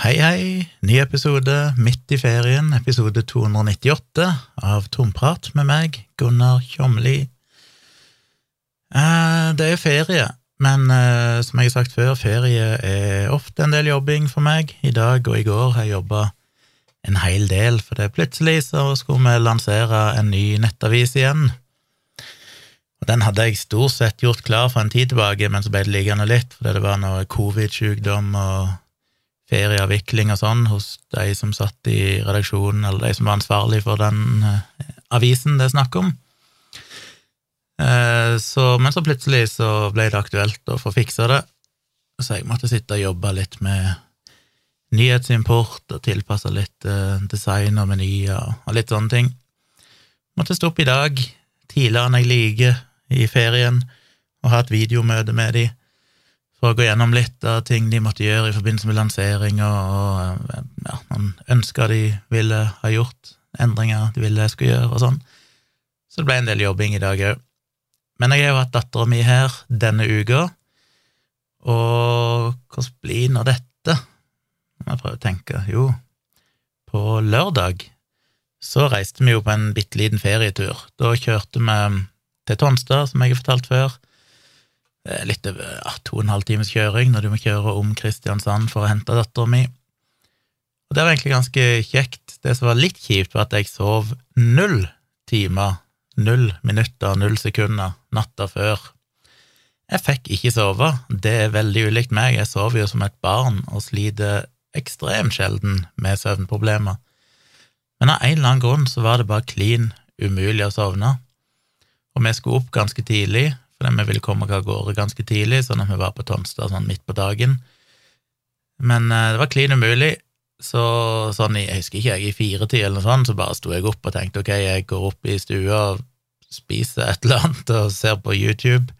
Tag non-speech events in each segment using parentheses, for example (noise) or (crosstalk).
Hei, hei! Ny episode midt i ferien, episode 298 av Tomprat med meg, Gunnar Kjomli. Eh, det er ferie, men eh, som jeg har sagt før, ferie er ofte en del jobbing for meg. I dag og i går har jeg jobba en hel del, for det plutselig så skulle vi lansere en ny nettavis igjen. Den hadde jeg stort sett gjort klar for en tid tilbake, men så ble det liggende litt fordi det var noe covid-sykdom og ferieavvikling og sånn hos de som satt i redaksjonen, eller de som var ansvarlig for den eh, avisen det er snakk om. Eh, så, men så plutselig så ble det aktuelt å få fiksa det, så jeg måtte sitte og jobbe litt med nyhetsimport og tilpasse litt eh, design og menyer og litt sånne ting. Måtte stå opp i dag, tidligere enn jeg liker, i ferien, og ha et videomøte med de for å gå gjennom litt av ting de måtte gjøre i forbindelse med lansering, og ja, noen ønsker de ville ha gjort, endringer de ville jeg skulle gjøre, og sånn. Så det ble en del jobbing i dag òg. Men jeg har jo hatt dattera mi her denne uka, og hvordan blir nå dette? Jeg prøve å tenke. Jo, på lørdag så reiste vi jo på en bitte liten ferietur. Da kjørte vi til Tonstad, som jeg har fortalt før litt over ja, to og en halv times kjøring når du må kjøre om Kristiansand for å hente dattera mi. Og det var egentlig ganske kjekt. Det som var litt kjipt, var at jeg sov null timer, null minutter, null sekunder natta før. Jeg fikk ikke sove. Det er veldig ulikt meg. Jeg sover jo som et barn og sliter ekstremt sjelden med søvnproblemer. Men av en eller annen grunn så var det bare klin umulig å sovne. Og vi skulle opp ganske tidlig, fordi vi ville komme av gårde ganske tidlig, sånn at vi var på Tomstad sånn midt på dagen. Men eh, det var klin umulig, så sånn jeg husker ikke, jeg, i firetid eller noe sånt, så bare sto jeg opp og tenkte ok, jeg går opp i stua og spiser et eller annet og ser på YouTube.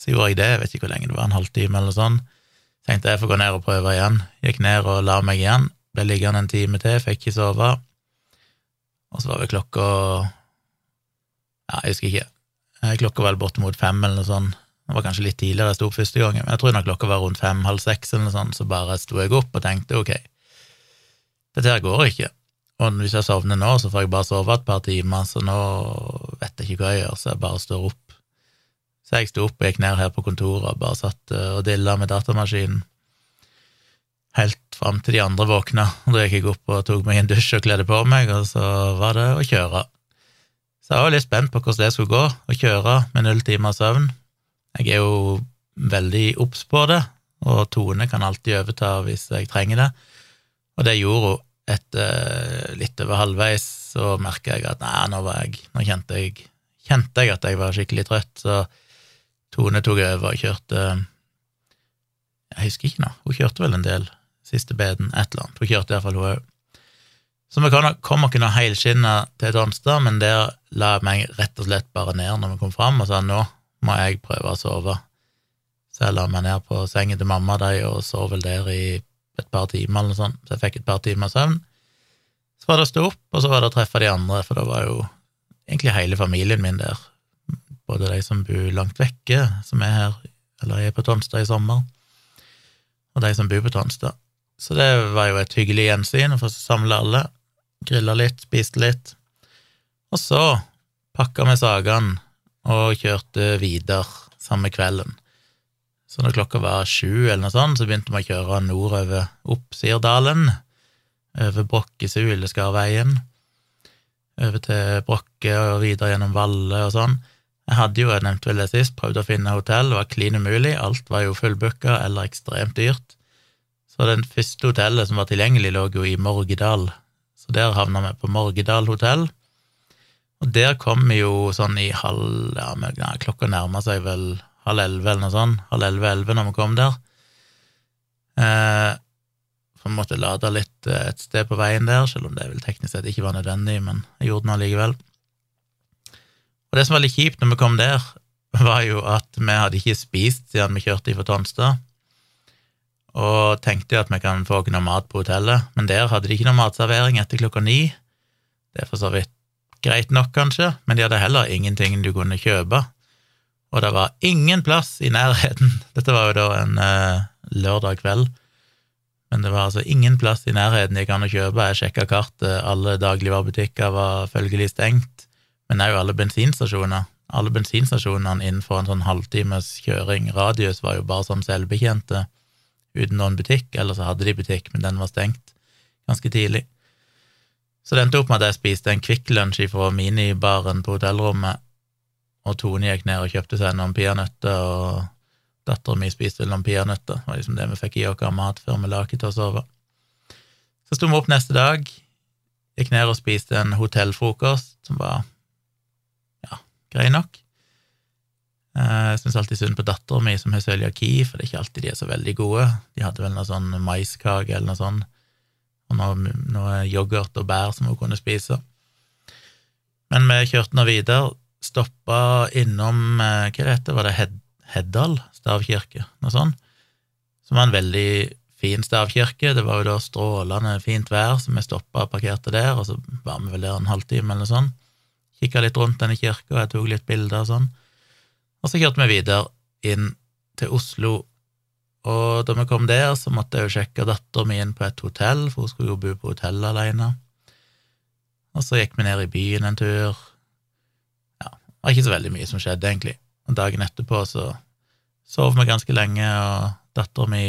Så gjorde jeg det, jeg vet ikke hvor lenge det var, en halvtime eller noe sånt. Tenkte jeg får gå ned og prøve igjen. Gikk ned og la meg igjen. Ble liggende en time til, fikk ikke sove. Og så var vel klokka Ja, jeg husker ikke. Eh, klokka var vel bortimot fem, eller noe sånt. Det var kanskje litt tidligere jeg sto opp første gangen, men jeg tror når klokka var rundt fem-halv seks, eller noe sånt, så bare sto jeg opp og tenkte ok, dette her går ikke. Og hvis jeg sovner nå, så får jeg bare sove et par timer, så nå vet jeg ikke hva jeg gjør, så jeg bare står opp. Så jeg sto opp og gikk ned her på kontoret og bare satt eh, og dilla med datamaskinen. Helt fram til de andre våkna. (laughs) Da gikk jeg opp og tok meg en dusj og kledde på meg, og så var det å kjøre. Så jeg var litt spent på hvordan det skulle gå, å kjøre med null timer søvn. Jeg er jo veldig obs på det, og Tone kan alltid overta hvis jeg trenger det. Og det gjorde hun. Etter litt over halvveis så merka jeg at nei, nå, jeg, nå kjente, jeg, kjente jeg at jeg var skikkelig trøtt, så Tone tok over og kjørte Jeg husker ikke nå, hun kjørte vel en del siste beden, et eller annet. Hun kjørte iallfall, hun òg. Så vi kom ikke noe helskinna til Tonstad, men der la jeg meg rett og slett bare ned når vi kom fram, og sa nå må jeg prøve å sove. Så jeg la meg ned på sengen til mamma de, og sov vel der i et par timer, eller noe sånt, så jeg fikk et par timer søvn. Så var det å stå opp, og så var det å treffe de andre, for da var jo egentlig hele familien min der. Både de som bor langt vekke, som er her, eller er på Tonstad i sommer, og de som bor på Tonstad. Så det var jo et hyggelig gjensyn å få samle alle grilla litt, spiste litt. Og så pakka vi sakene og kjørte videre samme kvelden. Så når klokka var sju eller noe sånt, så begynte vi å kjøre nordover opp Sirdalen, over Brokkesuildeskarveien, over til Brokke og videre gjennom Valle og sånn. Jeg hadde jo, jeg nevnte vel det sist, prøvd å finne hotell, det var klin umulig, alt var jo fullbooka eller ekstremt dyrt. Så den første hotellet som var tilgjengelig, lå jo i Morgedal, så der havna vi på Morgedal hotell. Og der kom vi jo sånn i halv ja, Klokka nærma seg vel halv elleve eller noe sånt. Halv elleve-elleve når vi kom der. Eh, så vi måtte lade litt eh, et sted på veien der, selv om det vel teknisk sett ikke var nødvendig, men jeg gjorde det allikevel. likevel. Og det som var litt kjipt når vi kom der, (laughs) var jo at vi hadde ikke spist siden vi kjørte fra Tonstad og tenkte jo at vi kan få noe mat på hotellet, men der hadde de ikke noe matservering etter klokka ni. Det er for så vidt greit nok, kanskje, men de hadde heller ingenting du kunne kjøpe. Og det var ingen plass i nærheten. (laughs) Dette var jo da en uh, lørdag kveld. Men det var altså ingen plass i nærheten jeg kan kjøpe. Jeg sjekka kartet, alle dagligvarebutikker var følgelig stengt, men òg alle bensinstasjoner. Alle bensinstasjonene innenfor en sånn halvtimes kjøring radius var jo bare som selvbetjente, uten noen butikk, eller så hadde de butikk, men den var stengt ganske tidlig. Så det endte opp med at jeg spiste en Kvikk Lunsj fra minibaren på hotellrommet, og Tone gikk ned og kjøpte seg noen peanøtter, og dattera mi spiste noen peanøtter. Det var liksom det vi fikk i oss av mat før vi la oss til å sove. Så sto vi opp neste dag, gikk ned og spiste en hotellfrokost som var grei nok. Eh, jeg syns alltid synd på dattera mi som har cøliaki, for det er ikke alltid de er så veldig gode. De hadde vel noe sånn maiskake eller noe sånt, og noe, noe yoghurt og bær som hun kunne spise. Men vi kjørte nå videre, stoppa innom eh, Hva det heter Var det Hed Heddal stavkirke? Noe sånt. Som var en veldig fin stavkirke. Det var jo da strålende fint vær, så vi stoppa og parkerte der, og så var vi vel der en halvtime eller noe sånt. Kikka litt rundt denne kirka, jeg tok litt bilder og sånn. Og så kjørte vi videre inn til Oslo, og da vi kom der, så måtte jeg jo sjekke dattera mi inn på et hotell, for hun skulle jo bo på hotell alene. Og så gikk vi ned i byen en tur. Ja, det var ikke så veldig mye som skjedde, egentlig. Og dagen etterpå så sov vi ganske lenge, og dattera mi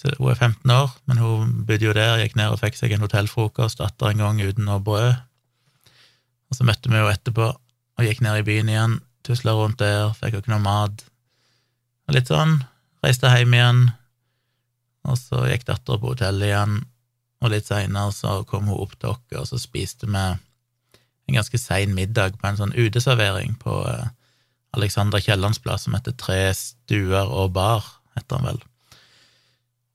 Hun er 15 år, men hun bodde jo der, gikk ned og fikk seg en hotellfrokost atter en gang uten noe brød. Og så møtte vi henne etterpå og gikk ned i byen igjen, tusla rundt der, fikk jo ikke noe mat. Og litt sånn. Reiste hjem igjen, og så gikk dattera på hotellet igjen, og litt seinere så kom hun opp til oss, og så spiste vi en ganske sein middag på en sånn uteservering på eh, Alexander Kiellands plass, som heter Tre stuer og bar, heter han vel.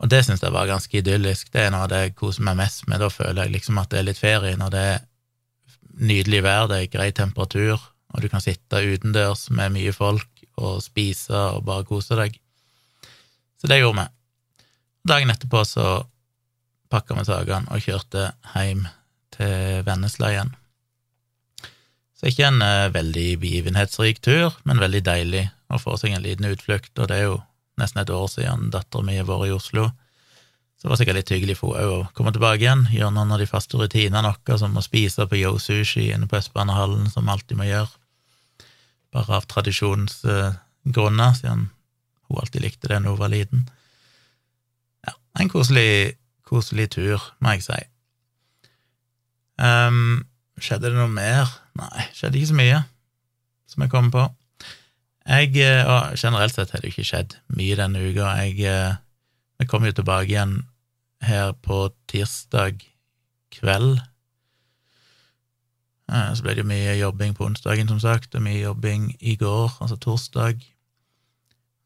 Og det syns jeg var ganske idyllisk. Det er noe av det jeg koser meg mest med. Da føler jeg liksom at det er litt ferie, når det er nydelig vær, det er grei temperatur, og du kan sitte utendørs med mye folk og spise og bare kose deg. Så det gjorde vi. Dagen etterpå så pakka vi sakene og kjørte hjem til Vennesla igjen. Så ikke en uh, veldig begivenhetsrik tur, men veldig deilig å få seg en liten utflukt, og det er jo nesten et år siden dattera mi har vært i Oslo. Så det var sikkert litt hyggelig for henne å komme tilbake igjen, gjøre noen av de faste rutinene våre, som å spise på Yo Sushi inne på Østbanehallen, som alltid må gjøre, bare av tradisjonsgrunner, siden hun alltid likte det når hun var liten. Ja, en koselig, koselig tur, må jeg si. Um, skjedde det noe mer? Nei, skjedde ikke så mye som jeg kom på. Jeg, eh, og generelt sett har det ikke skjedd mye denne uka. Jeg jeg vi kom jo tilbake igjen her på tirsdag kveld. Eh, så ble det jo mye jobbing på onsdagen, som sagt, og mye jobbing i går, altså torsdag.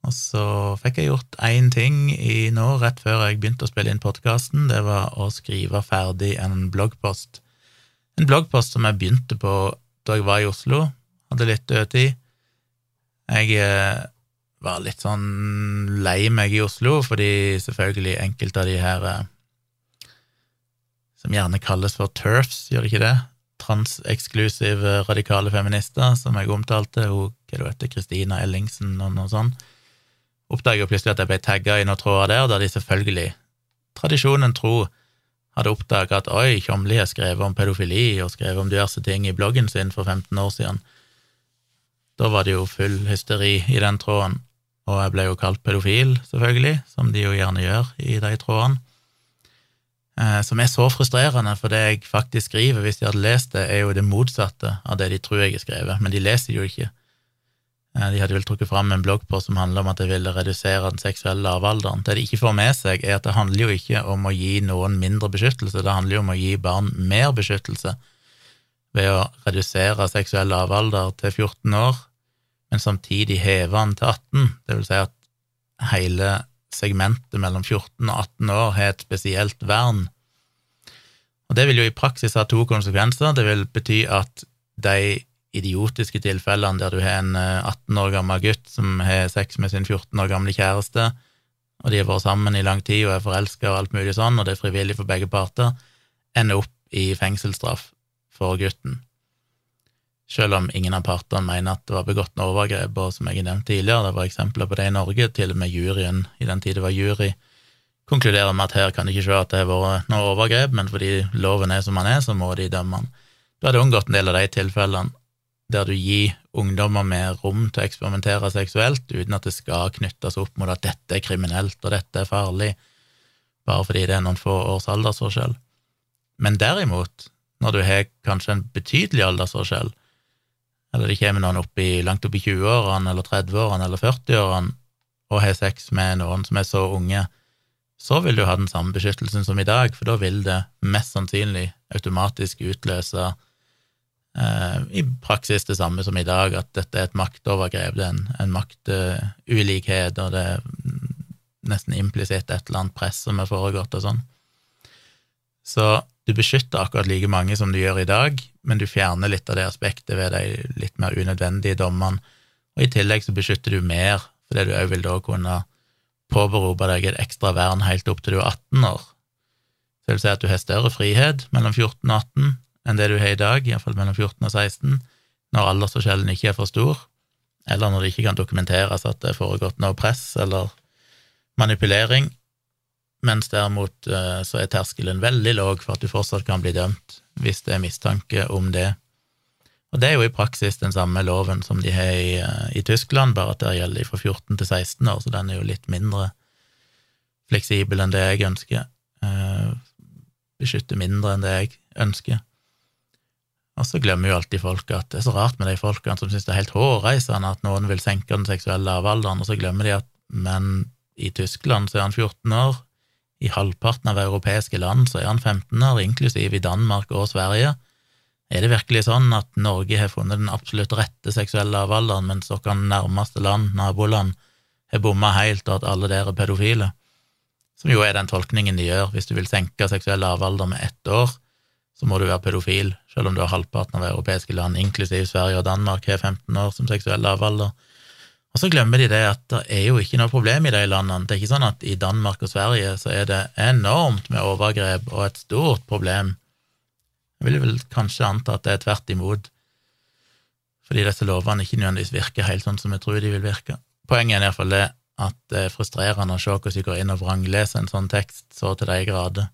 Og så fikk jeg gjort én ting i nå, rett før jeg begynte å spille inn podkasten. Det var å skrive ferdig en bloggpost. En bloggpost som jeg begynte på da jeg var i Oslo. Hadde litt dødtid. Jeg eh, var litt sånn lei meg i Oslo, fordi selvfølgelig enkelte av de her eh, som gjerne kalles for TERFs, gjør det ikke det? Transeksklusive radikale feminister, som jeg omtalte, hun, hva det heter, Kristina Ellingsen og noe sånt, oppdaget jo plutselig at jeg ble tagga i noen tråder der, der de selvfølgelig, tradisjonen tro, hadde oppdaga at oi, Tjomli har skrevet om pedofili og skrevet om diverse ting i bloggen sin for 15 år siden. Da var det jo full hysteri i den tråden og jeg ble jo kalt pedofil, selvfølgelig, som de jo gjerne gjør i de trådene. Eh, som er så frustrerende, for det jeg faktisk skriver, hvis de hadde lest det, er jo det motsatte av det de tror jeg har skrevet, men de leser jo ikke. Eh, de hadde vel trukket fram en blogg på som handler om at jeg ville redusere den seksuelle lavalderen. Det de ikke får med seg, er at det handler jo ikke om å gi noen mindre beskyttelse, det handler jo om å gi barn mer beskyttelse ved å redusere seksuell lavalder til 14 år men samtidig heve den til 18. Det vil si at hele segmentet mellom 14 og 18 år har et spesielt vern. Og Det vil jo i praksis ha to konsekvenser. Det vil bety at de idiotiske tilfellene der du har en 18 eh, år gammel gutt som har sex med sin 14 år gamle kjæreste, og de har vært sammen i lang tid og er forelska og alt mulig sånn, og det er frivillig for begge parter, ender opp i fengselsstraff for gutten selv om ingen av partene mener at det var begått noe overgrep, og som jeg har nevnt tidligere, det var eksempler på det i Norge, til og med juryen, i den tid det var jury, konkluderer med at her kan de ikke se at det har vært noe overgrep, men fordi loven er som den er, så må de dømme Da Du hadde unngått en del av de tilfellene der du gir ungdommer med rom til å eksperimentere seksuelt uten at det skal knyttes opp mot at dette er kriminelt og dette er farlig, bare fordi det er noen få års aldersforskjell. Men derimot, når du har kanskje en betydelig aldersforskjell, eller det kommer noen opp i, langt opp i 20-årene eller 30-årene eller 40-årene og har sex med noen som er så unge, så vil du ha den samme beskyttelsen som i dag, for da vil det mest sannsynlig automatisk utløse eh, i praksis det samme som i dag, at dette er et maktovergrep, det er en, en maktulikhet, og det er nesten implisitt et eller annet press som er foregått og sånn. Så du beskytter akkurat like mange som du gjør i dag, men du fjerner litt av det aspektet ved de litt mer unødvendige dommene, og i tillegg så beskytter du mer, fordi du òg vil da kunne påberope deg et ekstra vern helt opp til du er 18 år. Så vil si at du har større frihet mellom 14 og 18 enn det du har i dag, iallfall mellom 14 og 16, når aldersforskjellen ikke er for stor, eller når det ikke kan dokumenteres at det er foregått noe press eller manipulering, mens derimot eh, så er terskelen veldig låg for at du fortsatt kan bli dømt hvis det er mistanke om det. Og det er jo i praksis den samme loven som de har i, eh, i Tyskland, bare at der gjelder de fra 14 til 16 år, så den er jo litt mindre fleksibel enn det jeg ønsker. Eh, beskytter mindre enn det jeg ønsker. Og så glemmer jo alltid folk at det er så rart med de folkene som syns det er helt hårreisende at noen vil senke den seksuelle lavalderen, og så glemmer de at men i Tyskland så er han 14 år, i halvparten av europeiske land så er han 15 år, inklusiv i Danmark og Sverige. Er det virkelig sånn at Norge har funnet den absolutt rette seksuelle lavalderen, mens dere nærmeste land, naboland, har bomma helt, og at alle dere er pedofile? Som jo er den tolkningen de gjør. Hvis du vil senke seksuell lavalder med ett år, så må du være pedofil, selv om du har halvparten av europeiske land, inklusiv Sverige og Danmark, har 15 år som seksuell lavalder. Og så glemmer de det at det er jo ikke noe problem i de landene. Det er ikke sånn at i Danmark og Sverige så er det enormt med overgrep og et stort problem jeg vil vel kanskje anta at det er tvert imot, fordi disse lovene ikke nødvendigvis virker helt sånn som jeg tror de vil virke. Poenget er iallfall det at det er frustrerende å se hvordan de går inn og vrangleser en sånn tekst så til de grader,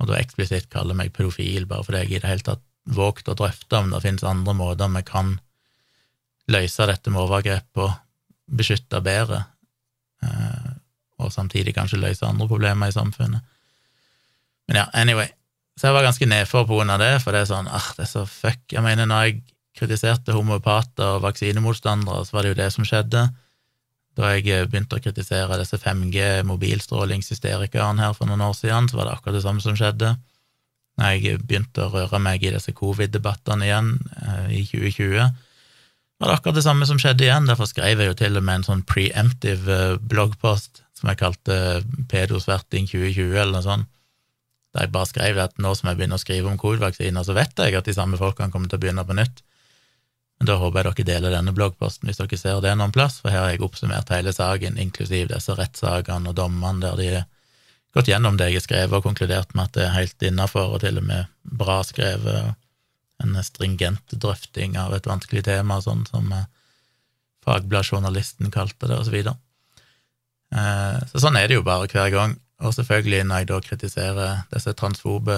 og da eksplisitt kaller meg pedofil bare fordi jeg i det hele tatt våget å drøfte om det finnes andre måter vi kan løse dette med overgrep på, beskytte bedre, eh, og samtidig kanskje løse andre problemer i samfunnet. Men ja, anyway, så jeg var ganske nedfor på grunn av det, for det er sånn ah, det er så fuck. Jeg mener, når jeg kritiserte homopater og vaksinemotstandere, så var det jo det som skjedde. Da jeg eh, begynte å kritisere disse 5G-mobilstrålingshysterikerne her for noen år siden, så var det akkurat det samme som skjedde. Når jeg begynte å røre meg i disse covid-debattene igjen eh, i 2020, var det akkurat det samme som skjedde igjen. Derfor skrev jeg jo til og med en sånn preemptive eh, bloggpost som jeg kalte Pedosverting 2020, eller noe sånt der jeg bare skrev at nå som jeg begynner å skrive om covid-vaksiner, så vet jeg at de samme folkene kommer til å begynne på nytt. Men da håper jeg dere deler denne bloggposten hvis dere ser det noen plass, for her har jeg oppsummert hele saken, inklusiv disse rettssakene og dommene der de har gått gjennom det jeg har skrevet, og konkludert med at det er helt innafor, og til og med bra skrevet, en stringent drøfting av et vanskelig tema, sånn som eh, Fagbladjournalisten kalte det, og så. Eh, så sånn er det jo bare hver gang. Og selvfølgelig, når jeg da kritiserer disse transfobe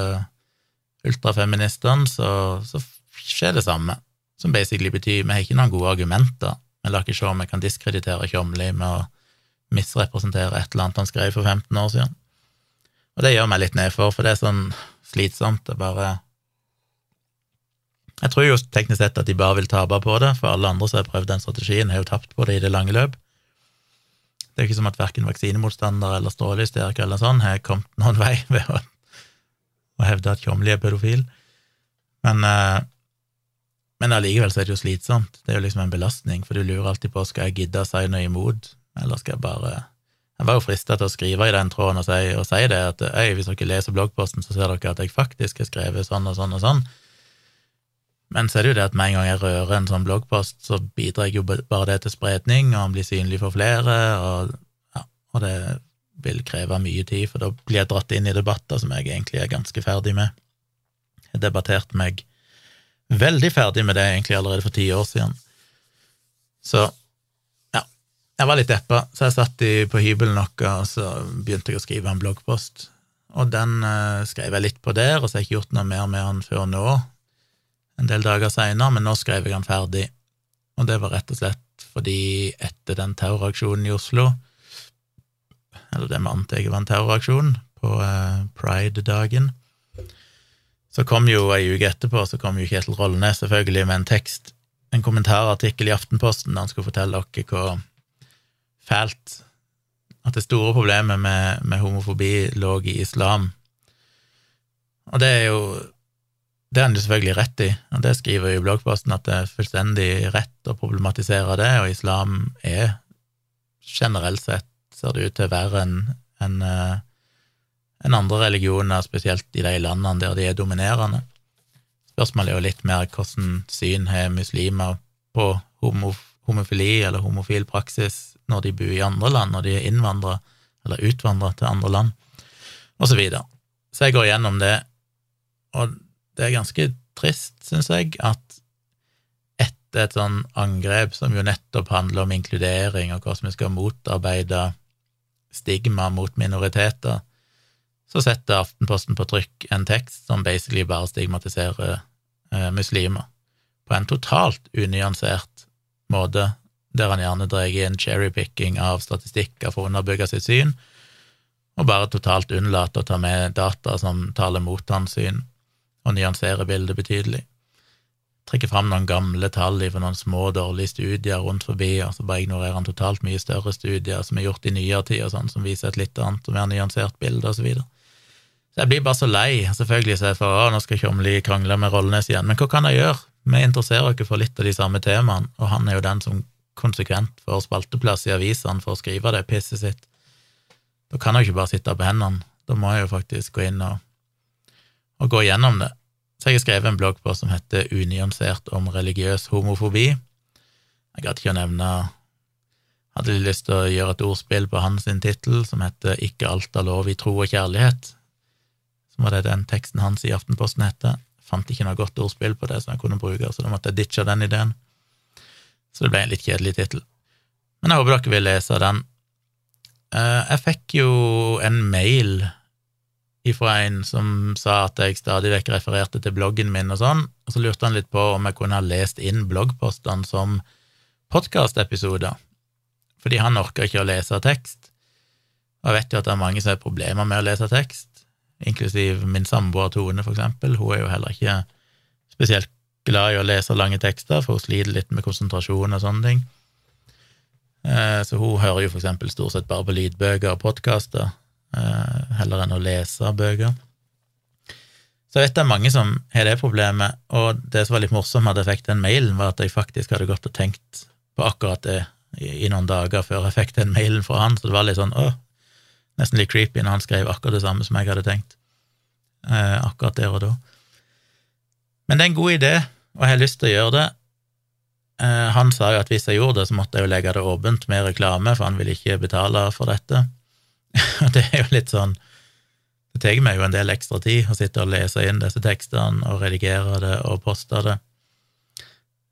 ultrafeministene, så, så skjer det samme, som basically betyr vi har ikke noen gode argumenter. Vi lar ikke se om vi kan diskreditere Tjomli med å misrepresentere et eller annet han skrev for 15 år siden. Og det gjør meg litt nedfor, for det er sånn slitsomt. Det bare Jeg tror jo teknisk sett at de bare vil tape på det, for alle andre som har prøvd den strategien, har jo tapt på det i det lange løp. Det er jo ikke som at verken vaksinemotstandere eller strålehysterikere eller sånn har kommet noen vei (laughs) ved å, å hevde at Tjomli er pedofil. Men, eh, men allikevel så er det jo slitsomt. Det er jo liksom en belastning, for du lurer alltid på skal jeg gidde å si noe imot, eller skal jeg bare Jeg var jo frista til å skrive i den tråden og si, og si det, at øy, hvis dere leser bloggposten, så ser dere at jeg faktisk har skrevet sånn og sånn og sånn. Men så er det jo det at med en gang jeg rører en sånn bloggpost, så bidrar jeg jo bare det til spredning, og han blir synlig for flere, og, ja, og det vil kreve mye tid, for da blir jeg dratt inn i debatter som jeg egentlig er ganske ferdig med. Jeg debatterte meg veldig ferdig med det egentlig allerede for ti år siden. Så ja, jeg var litt deppa, så jeg satt i, på hybelen vår, og så begynte jeg å skrive en bloggpost. Og den eh, skrev jeg litt på der, og så har jeg ikke gjort noe mer med den før nå, en del dager seinere, men nå skrev jeg den ferdig. Og det var rett og slett fordi etter den terroraksjonen i Oslo, eller det vi antar var en terroraksjon, på uh, pride-dagen, så kom jo ei uke etterpå så kom jo Kjetil Rollnes selvfølgelig med en tekst, en kommentarartikkel i Aftenposten der han skulle fortelle dere hvor fælt at det store problemet med, med, homofobi lå i islam. Og det er jo Det har han jo selvfølgelig rett i, og det skriver jo bloggposten at det er fullstendig rett å problematisere det, og islam er generelt sett, ser det ut til, verre enn en, en, eh, andre religioner, spesielt i de landene der de er dominerende. Spørsmålet er jo litt mer hvordan syn har muslimer på homofili eller homofil praksis når de bor i andre land, når de er innvandrere eller utvandra til andre land, og så videre. Så jeg går gjennom det, og det er ganske trist, syns jeg, at etter et sånn angrep som jo nettopp handler om inkludering og hvordan vi skal motarbeide stigma mot minoriteter, så setter Aftenposten på trykk en tekst som basically bare stigmatiserer eh, muslimer, på en totalt unyansert måte, der han gjerne drar inn cherrypicking av statistikker for å underbygge sitt syn, og bare totalt unnlater å ta med data som taler mot hans syn, og nyansere bildet betydelig. Trekker fram noen gamle tall fra noen små, dårlige studier rundt forbi, og så bare ignorerer han totalt mye større studier som er gjort i nyere tid, og sånn, som viser et litt annet og mer nyansert bilde, og så videre. Så jeg blir bare så lei, selvfølgelig, så jeg for å, nå skal Tjomli krangle med Rollnes igjen, men hva kan jeg gjøre? Vi interesserer oss for litt av de samme temaene, og han er jo den som konsekvent får spalteplass i avisene for å skrive det pisset sitt. Da kan jeg jo ikke bare sitte på hendene, da må jeg jo faktisk gå inn og, og gå gjennom det. Så jeg har skrevet en blogg på som heter Unyansert om religiøs homofobi. Jeg gadd ikke å nevne Hadde de lyst til å gjøre et ordspill på hans tittel, som heter Ikke alt er lov i tro og kjærlighet, som var det den teksten hans i Aftenposten heter. Fant ikke noe godt ordspill på det som jeg kunne bruke, så da måtte jeg ditche den ideen så det ble en litt kjedelig tittel. Men jeg håper dere vil lese den. Eh, jeg fikk jo en mail ifra en som sa at jeg stadig vekk refererte til bloggen min og sånn, og så lurte han litt på om jeg kunne ha lest inn bloggpostene som podkastepisoder, fordi han orker ikke å lese tekst. Og jeg vet jo at det er mange som har problemer med å lese tekst, inklusiv min samboer Tone, for eksempel. Hun er jo heller ikke spesielt glad i å lese lange tekster, for hun sliter litt med konsentrasjon og sånne ting. Eh, så hun hører jo for eksempel stort sett bare på lydbøker og podkaster, heller enn å lese bøker. Så jeg vet det er mange som har det problemet, og det som var litt morsomt med at jeg fikk den mailen, var at jeg faktisk hadde gått og tenkt på akkurat det i noen dager før jeg fikk den mailen fra han, så det var litt sånn åh, nesten litt creepy når han skrev akkurat det samme som jeg hadde tenkt, eh, akkurat der og da. Men det er en god idé, og jeg har lyst til å gjøre det. Eh, han sa jo at hvis jeg gjorde det, så måtte jeg jo legge det åpent med reklame, for han ville ikke betale for dette. (laughs) det er jo litt sånn Det tar meg jo en del ekstra tid å sitte og lese inn disse tekstene og redigere det og poste det.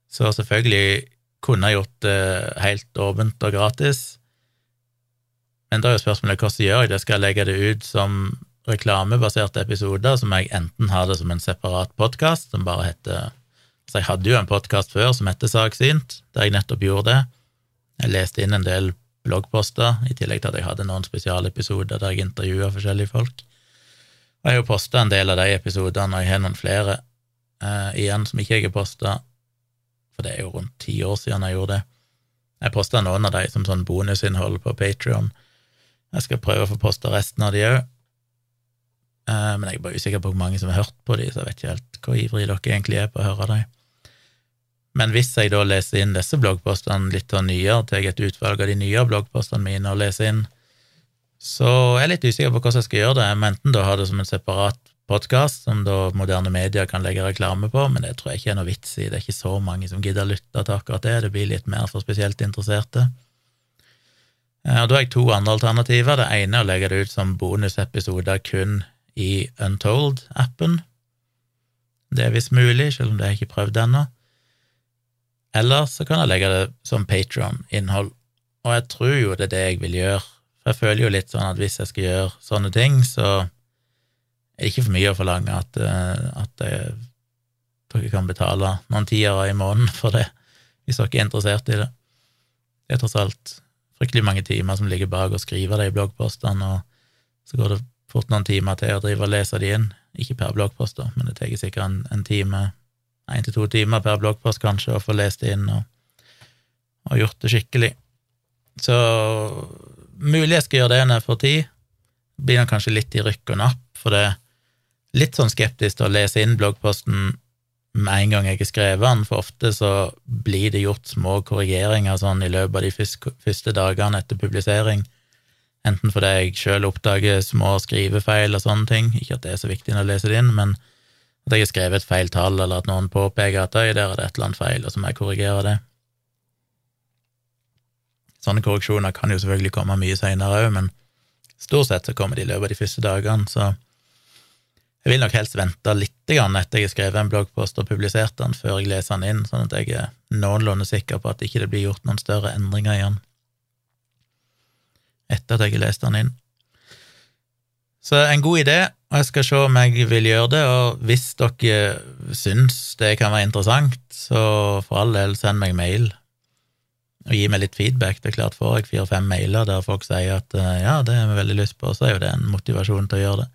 Så selvfølgelig kunne jeg gjort det helt åpent og gratis. Men da er jo spørsmålet hvordan gjør jeg det? Skal jeg legge det ut som reklamebaserte episoder, som jeg enten har det som en separat podkast, som bare heter så jeg hadde jo en podkast før som heter Saksynt, der jeg nettopp gjorde det. Jeg leste inn en del bloggposter, i tillegg til at jeg hadde noen spesialepisoder der jeg intervjua forskjellige folk. Jeg har jo posta en del av de episodene, og jeg har noen flere eh, igjen som ikke jeg har posta, for det er jo rundt ti år siden jeg gjorde det. Jeg posta noen av de som sånn bonusinnhold på Patrion. Jeg skal prøve å få posta resten av de òg. Eh, men jeg er bare usikker på hvor mange som har hørt på de, så jeg vet ikke helt hvor ivrig dere egentlig er på å høre dem. Men hvis jeg da leser inn disse bloggpostene litt av nyere, tar et utvalg av de nye bloggpostene mine og leser inn, så er jeg litt usikker på hvordan jeg skal gjøre det. Jeg enten da ha det som en separat podkast, som da moderne medier kan legge reklame på, men det tror jeg ikke er noe vits i. Det er ikke så mange som gidder å lytte til akkurat det. Det blir litt mer for spesielt interesserte. Eh, og Da har jeg to andre alternativer. Det ene er å legge det ut som bonusepisoder kun i Untold-appen. Det er visst mulig, selv om det har jeg ikke prøvd ennå. Eller så kan jeg legge det som Patron-innhold. og jeg tror jo det er det jeg vil gjøre. For jeg føler jo litt sånn at hvis jeg skal gjøre sånne ting, så er det ikke for mye å forlange at, eh, at jeg, dere kan betale noen tiere i måneden for det, hvis dere er interessert i det. Det er tross alt fryktelig mange timer som ligger bak å skrive de bloggpostene, og så går det fort noen timer til å drive og lese de inn. Ikke per bloggpost, men det tar sikkert en, en time, én til to timer per bloggpost kanskje, å få lest inn og, og gjort det skikkelig. Så mulig jeg skal gjøre det når jeg får tid. Blir nok kanskje litt i rykk og napp, for det er litt sånn skeptisk til å lese inn bloggposten med en gang jeg har skrevet den, for ofte så blir det gjort små korrigeringer sånn i løpet av de første dagene etter publisering, enten fordi jeg sjøl oppdager små skrivefeil og sånne ting, ikke at det er så viktig når jeg leser det inn, men at jeg har skrevet et feil tall, eller at noen påpeker at der er det et eller annet feil, og så må jeg korrigere det. Sånne korreksjoner kan jo selvfølgelig komme mye seinere òg, men stort sett så kommer de i løpet av de første dagene, så jeg vil nok helst vente litt etter jeg har skrevet en bloggpost og publisert den, før jeg leser den inn, sånn at jeg er noenlunde sikker på at det ikke blir gjort noen større endringer i den etter at jeg har lest den inn. Så en god idé, og jeg skal se om jeg vil gjøre det, og hvis dere syns det kan være interessant, så for all del send meg mail og gi meg litt feedback. Det er klart, får jeg fire-fem mailer der folk sier at eh, ja, det har vi veldig lyst på, så er jo det en motivasjon til å gjøre det.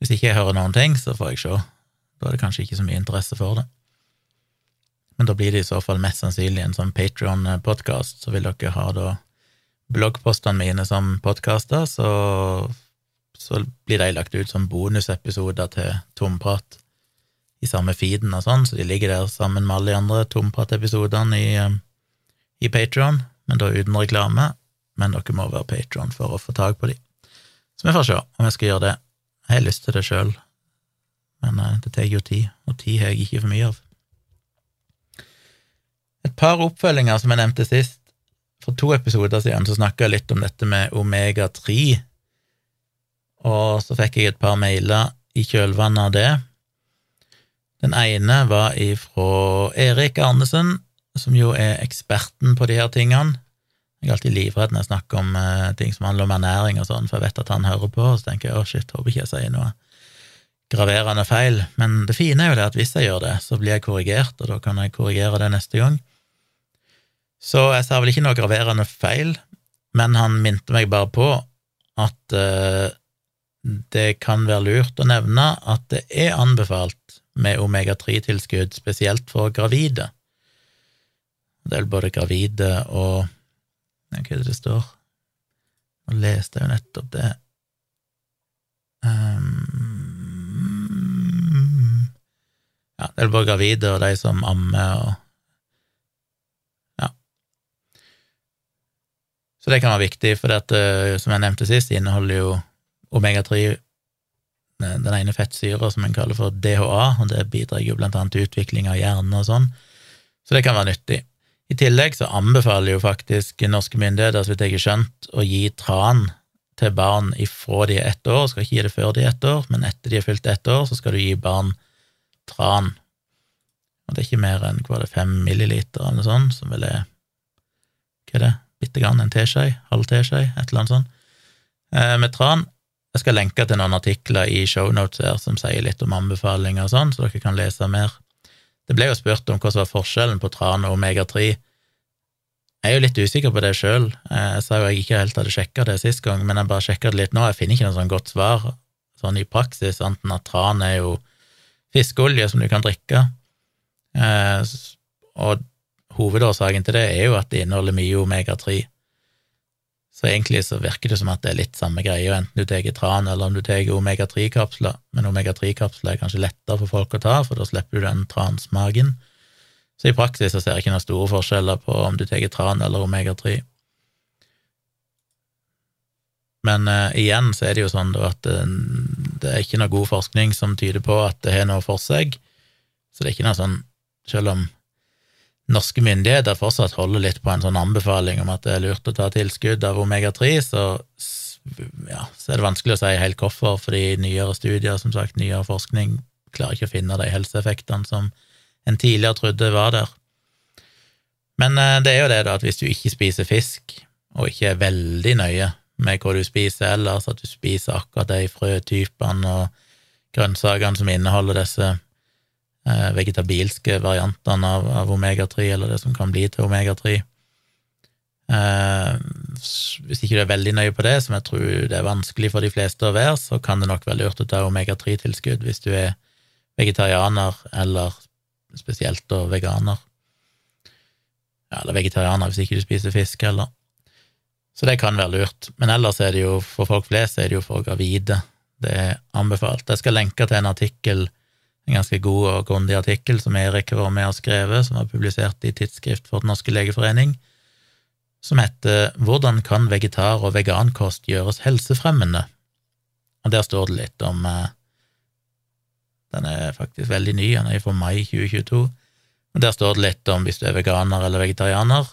Hvis ikke jeg hører noen ting, så får jeg se. Da er det kanskje ikke så mye interesse for det. Men da blir det i så fall mest sannsynlig en sånn Patrion-podkast, så vil dere ha da bloggpostene mine som podkaster, så, så, blir de lagt ut som bonusepisoder til Tomprat i samme feeden og sånn, så de ligger der sammen med alle de andre Tomprat-episodene i eh, i Patron, men da uten reklame. Men dere må være Patron for å få tak på de. Så vi får se om jeg skal gjøre det. Jeg har lyst til det sjøl, men eh, det tar jo tid, og tid har jeg ikke for mye av. Et par oppfølginger som jeg nevnte sist. For to episoder siden så snakka jeg litt om dette med omega-3, og så fikk jeg et par mailer i kjølvannet av det. Den ene var ifra Erik Arnesen, som jo er eksperten på de her tingene. Jeg er alltid livredd når jeg snakker om uh, ting som handler om ernæring og sånn, for jeg vet at han hører på, og så tenker jeg å, shit, håper ikke jeg sier noe graverende feil. Men det fine er jo det at hvis jeg gjør det, så blir jeg korrigert, og da kan jeg korrigere det neste gang. Så jeg sa vel ikke noe graverende feil, men han minte meg bare på at uh, det kan være lurt å nevne at det er anbefalt med omega-3-tilskudd, spesielt for gravide. Det er både gravide og Hva er det det står? Nå leste jeg jo nettopp det. Um, ja, det er bare gravide og de som ammer og Ja. Så det kan være viktig, for dette, eh, som jeg nevnte sist, inneholder jo omega-3 den ene fettsyra som en kaller for DHA, og det bidrar jo blant annet til utvikling av hjernen og sånn, så det kan være nyttig. I tillegg så anbefaler jo faktisk norske myndigheter, så vidt jeg har skjønt, å gi tran til barn ifra de er ett år. Skal ikke gi det før de er ett år, men etter de er fylt ett år, så skal du gi barn tran. Og det er ikke mer enn hva det fem milliliter eller noe sånt, som vel er Hva er det? Bitte grann, en teskje? Halv teskje? Et eller annet sånt. Eh, med tran. Jeg skal lenke til noen artikler i shownotes her som sier litt om anbefalinger og sånn, så dere kan lese mer. Det ble jo spurt om hva som var forskjellen på tran og omega-3. Jeg er jo litt usikker på det sjøl. Jeg sa jo jeg ikke helt hadde sjekka det sist gang, men jeg bare sjekka det litt nå. Jeg finner ikke noe sånn godt svar sånn i praksis, enten at tran er jo fiskeolje som du kan drikke. Eh, og hovedårsaken til det er jo at det inneholder mye omega-3. Så egentlig så virker det som at det er litt samme greie, enten du tar tran eller om du tar omega-3-kapsler, men omega-3-kapsler er kanskje lettere for folk å ta, for da slipper du den transmagen. Så i praksis så ser jeg ikke noen store forskjeller på om du tar tran eller omega-3. Men uh, igjen så er det jo sånn da at eh, det er ikke noe god forskning som tyder på at det har noe for seg, så det er ikke noe sånn, selv om norske myndigheter fortsatt holder litt på en sånn anbefaling om at det er lurt å ta tilskudd av omega-3, så, ja, så er det vanskelig å si helt hvorfor, fordi nyere studier, som sagt, nyere forskning, klarer ikke å finne de helseeffektene som en tidligere trodde var der. Men eh, det er jo det, da, at hvis du ikke spiser fisk, og ikke er veldig nøye med hva du spiser ellers, at du spiser akkurat de frøtypene og grønnsakene som inneholder disse vegetabilske variantene av, av omega-3, eller det som kan bli til omega-3. Eh, hvis ikke du er veldig nøye på det, som jeg tror det er vanskelig for de fleste å være, så kan det nok være lurt å ta omega-3-tilskudd hvis du er vegetarianer eller spesielt da veganer. Ja, eller vegetarianer hvis ikke du spiser fisk heller. Så det kan være lurt. Men ellers er det jo, for folk flest er det jo for gravide. Det er anbefalt. Jeg skal lenke til en artikkel, en ganske god og grundig artikkel som Erik var med og skrevet, som var publisert i Tidsskrift for Den norske legeforening, som heter Hvordan kan vegetar- og vegankost gjøres helsefremmende? Og der står det litt om eh, Den er faktisk veldig ny, den er fra mai 2022. Og Der står det litt om hvis du er veganer eller vegetarianer,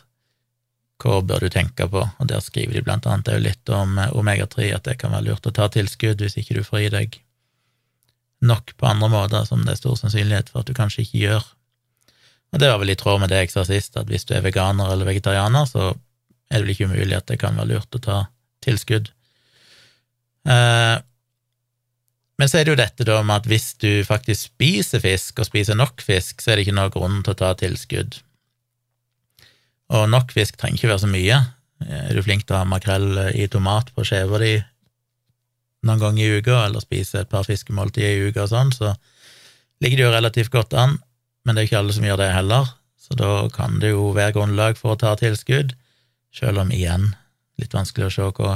hva bør du tenke på? Og der skriver de blant annet litt om eh, omega-3, at det kan være lurt å ta tilskudd hvis ikke du får i deg nok på andre måter, som det er stor sannsynlighet for at du kanskje ikke gjør. Og det var vel i tråd med det jeg sa sist, at hvis du er veganer eller vegetarianer, så er det vel ikke umulig at det kan være lurt å ta tilskudd. Eh, men så er det jo dette da med at hvis du faktisk spiser fisk, og spiser nok fisk, så er det ikke noen grunn til å ta tilskudd. Og nok fisk trenger ikke være så mye. Er du flink til å ha makrell i tomat på skiva di noen ganger i uka, eller spise et par fiskemåltider i uka og sånn, så ligger det jo relativt godt an, men det er ikke alle som gjør det heller, så da kan det jo være grunnlag for å ta tilskudd, selv om igjen litt vanskelig å se hva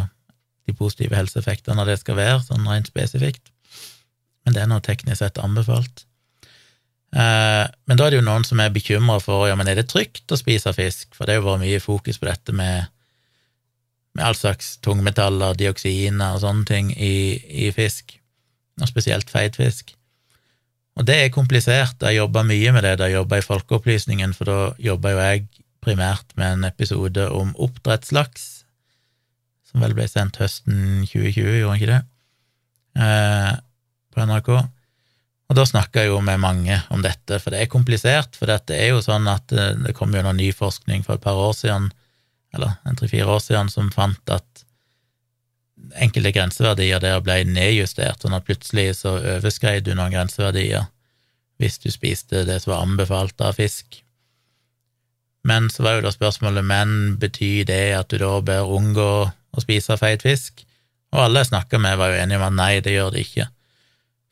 de positive helseeffektene av det skal være, sånn rent spesifikt, men det er nå teknisk sett anbefalt. Eh, men da er det jo noen som er bekymra for ja, men er det trygt å spise fisk, for det er jo vært mye fokus på dette med, med all slags tungmetaller, dioksiner og sånne ting i, i fisk, og spesielt feitfisk. Og det er komplisert. Jeg jobba mye med det da jeg jobba i Folkeopplysningen, for da jobba jo jeg primært med en episode om oppdrettslaks, som vel ble sendt høsten 2020, gjorde han ikke det, eh, på NRK. Og da snakka jeg jo med mange om dette, for det er komplisert. For det er jo sånn at eh, det kom jo noe ny forskning for et par år siden, eller en tre-fire år siden, som fant at enkelte grenseverdier der ble nedjustert, sånn at plutselig så overskred du noen grenseverdier hvis du spiste det som var anbefalt av fisk. Men så var jo da spørsmålet men betyr det at du da bør unngå å spise feit fisk? Og alle jeg snakka med, var jo enige om at nei, det gjør det ikke.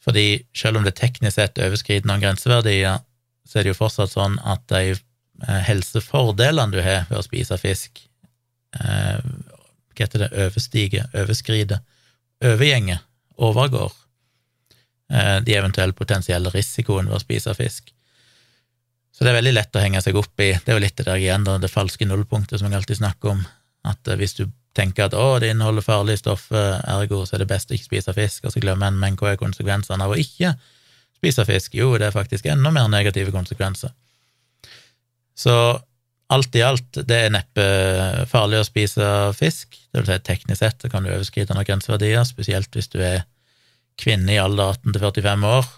Fordi selv om det teknisk sett overskrider noen grenseverdier, så er det jo fortsatt sånn at de eh, helsefordelene du har ved å spise fisk, eh, hva heter det, overstiger, overskrider, overgjenger, overgår eh, de eventuelle potensielle risikoene ved å spise fisk. Så det er veldig lett å henge seg opp i. Det er jo litt det der igjen, det falske nullpunktet som jeg alltid snakker om, at hvis du tenker at å, det inneholder farlige stoffer, ergo så er det best å ikke spise fisk, og så glemmer en men hva er konsekvensene av å ikke spise fisk? Jo, det er faktisk enda mer negative konsekvenser. Så alt i alt, det er neppe farlig å spise fisk, det vil si teknisk sett så kan du overskride noen grenseverdier, spesielt hvis du er kvinne i alder 18 til 45 år,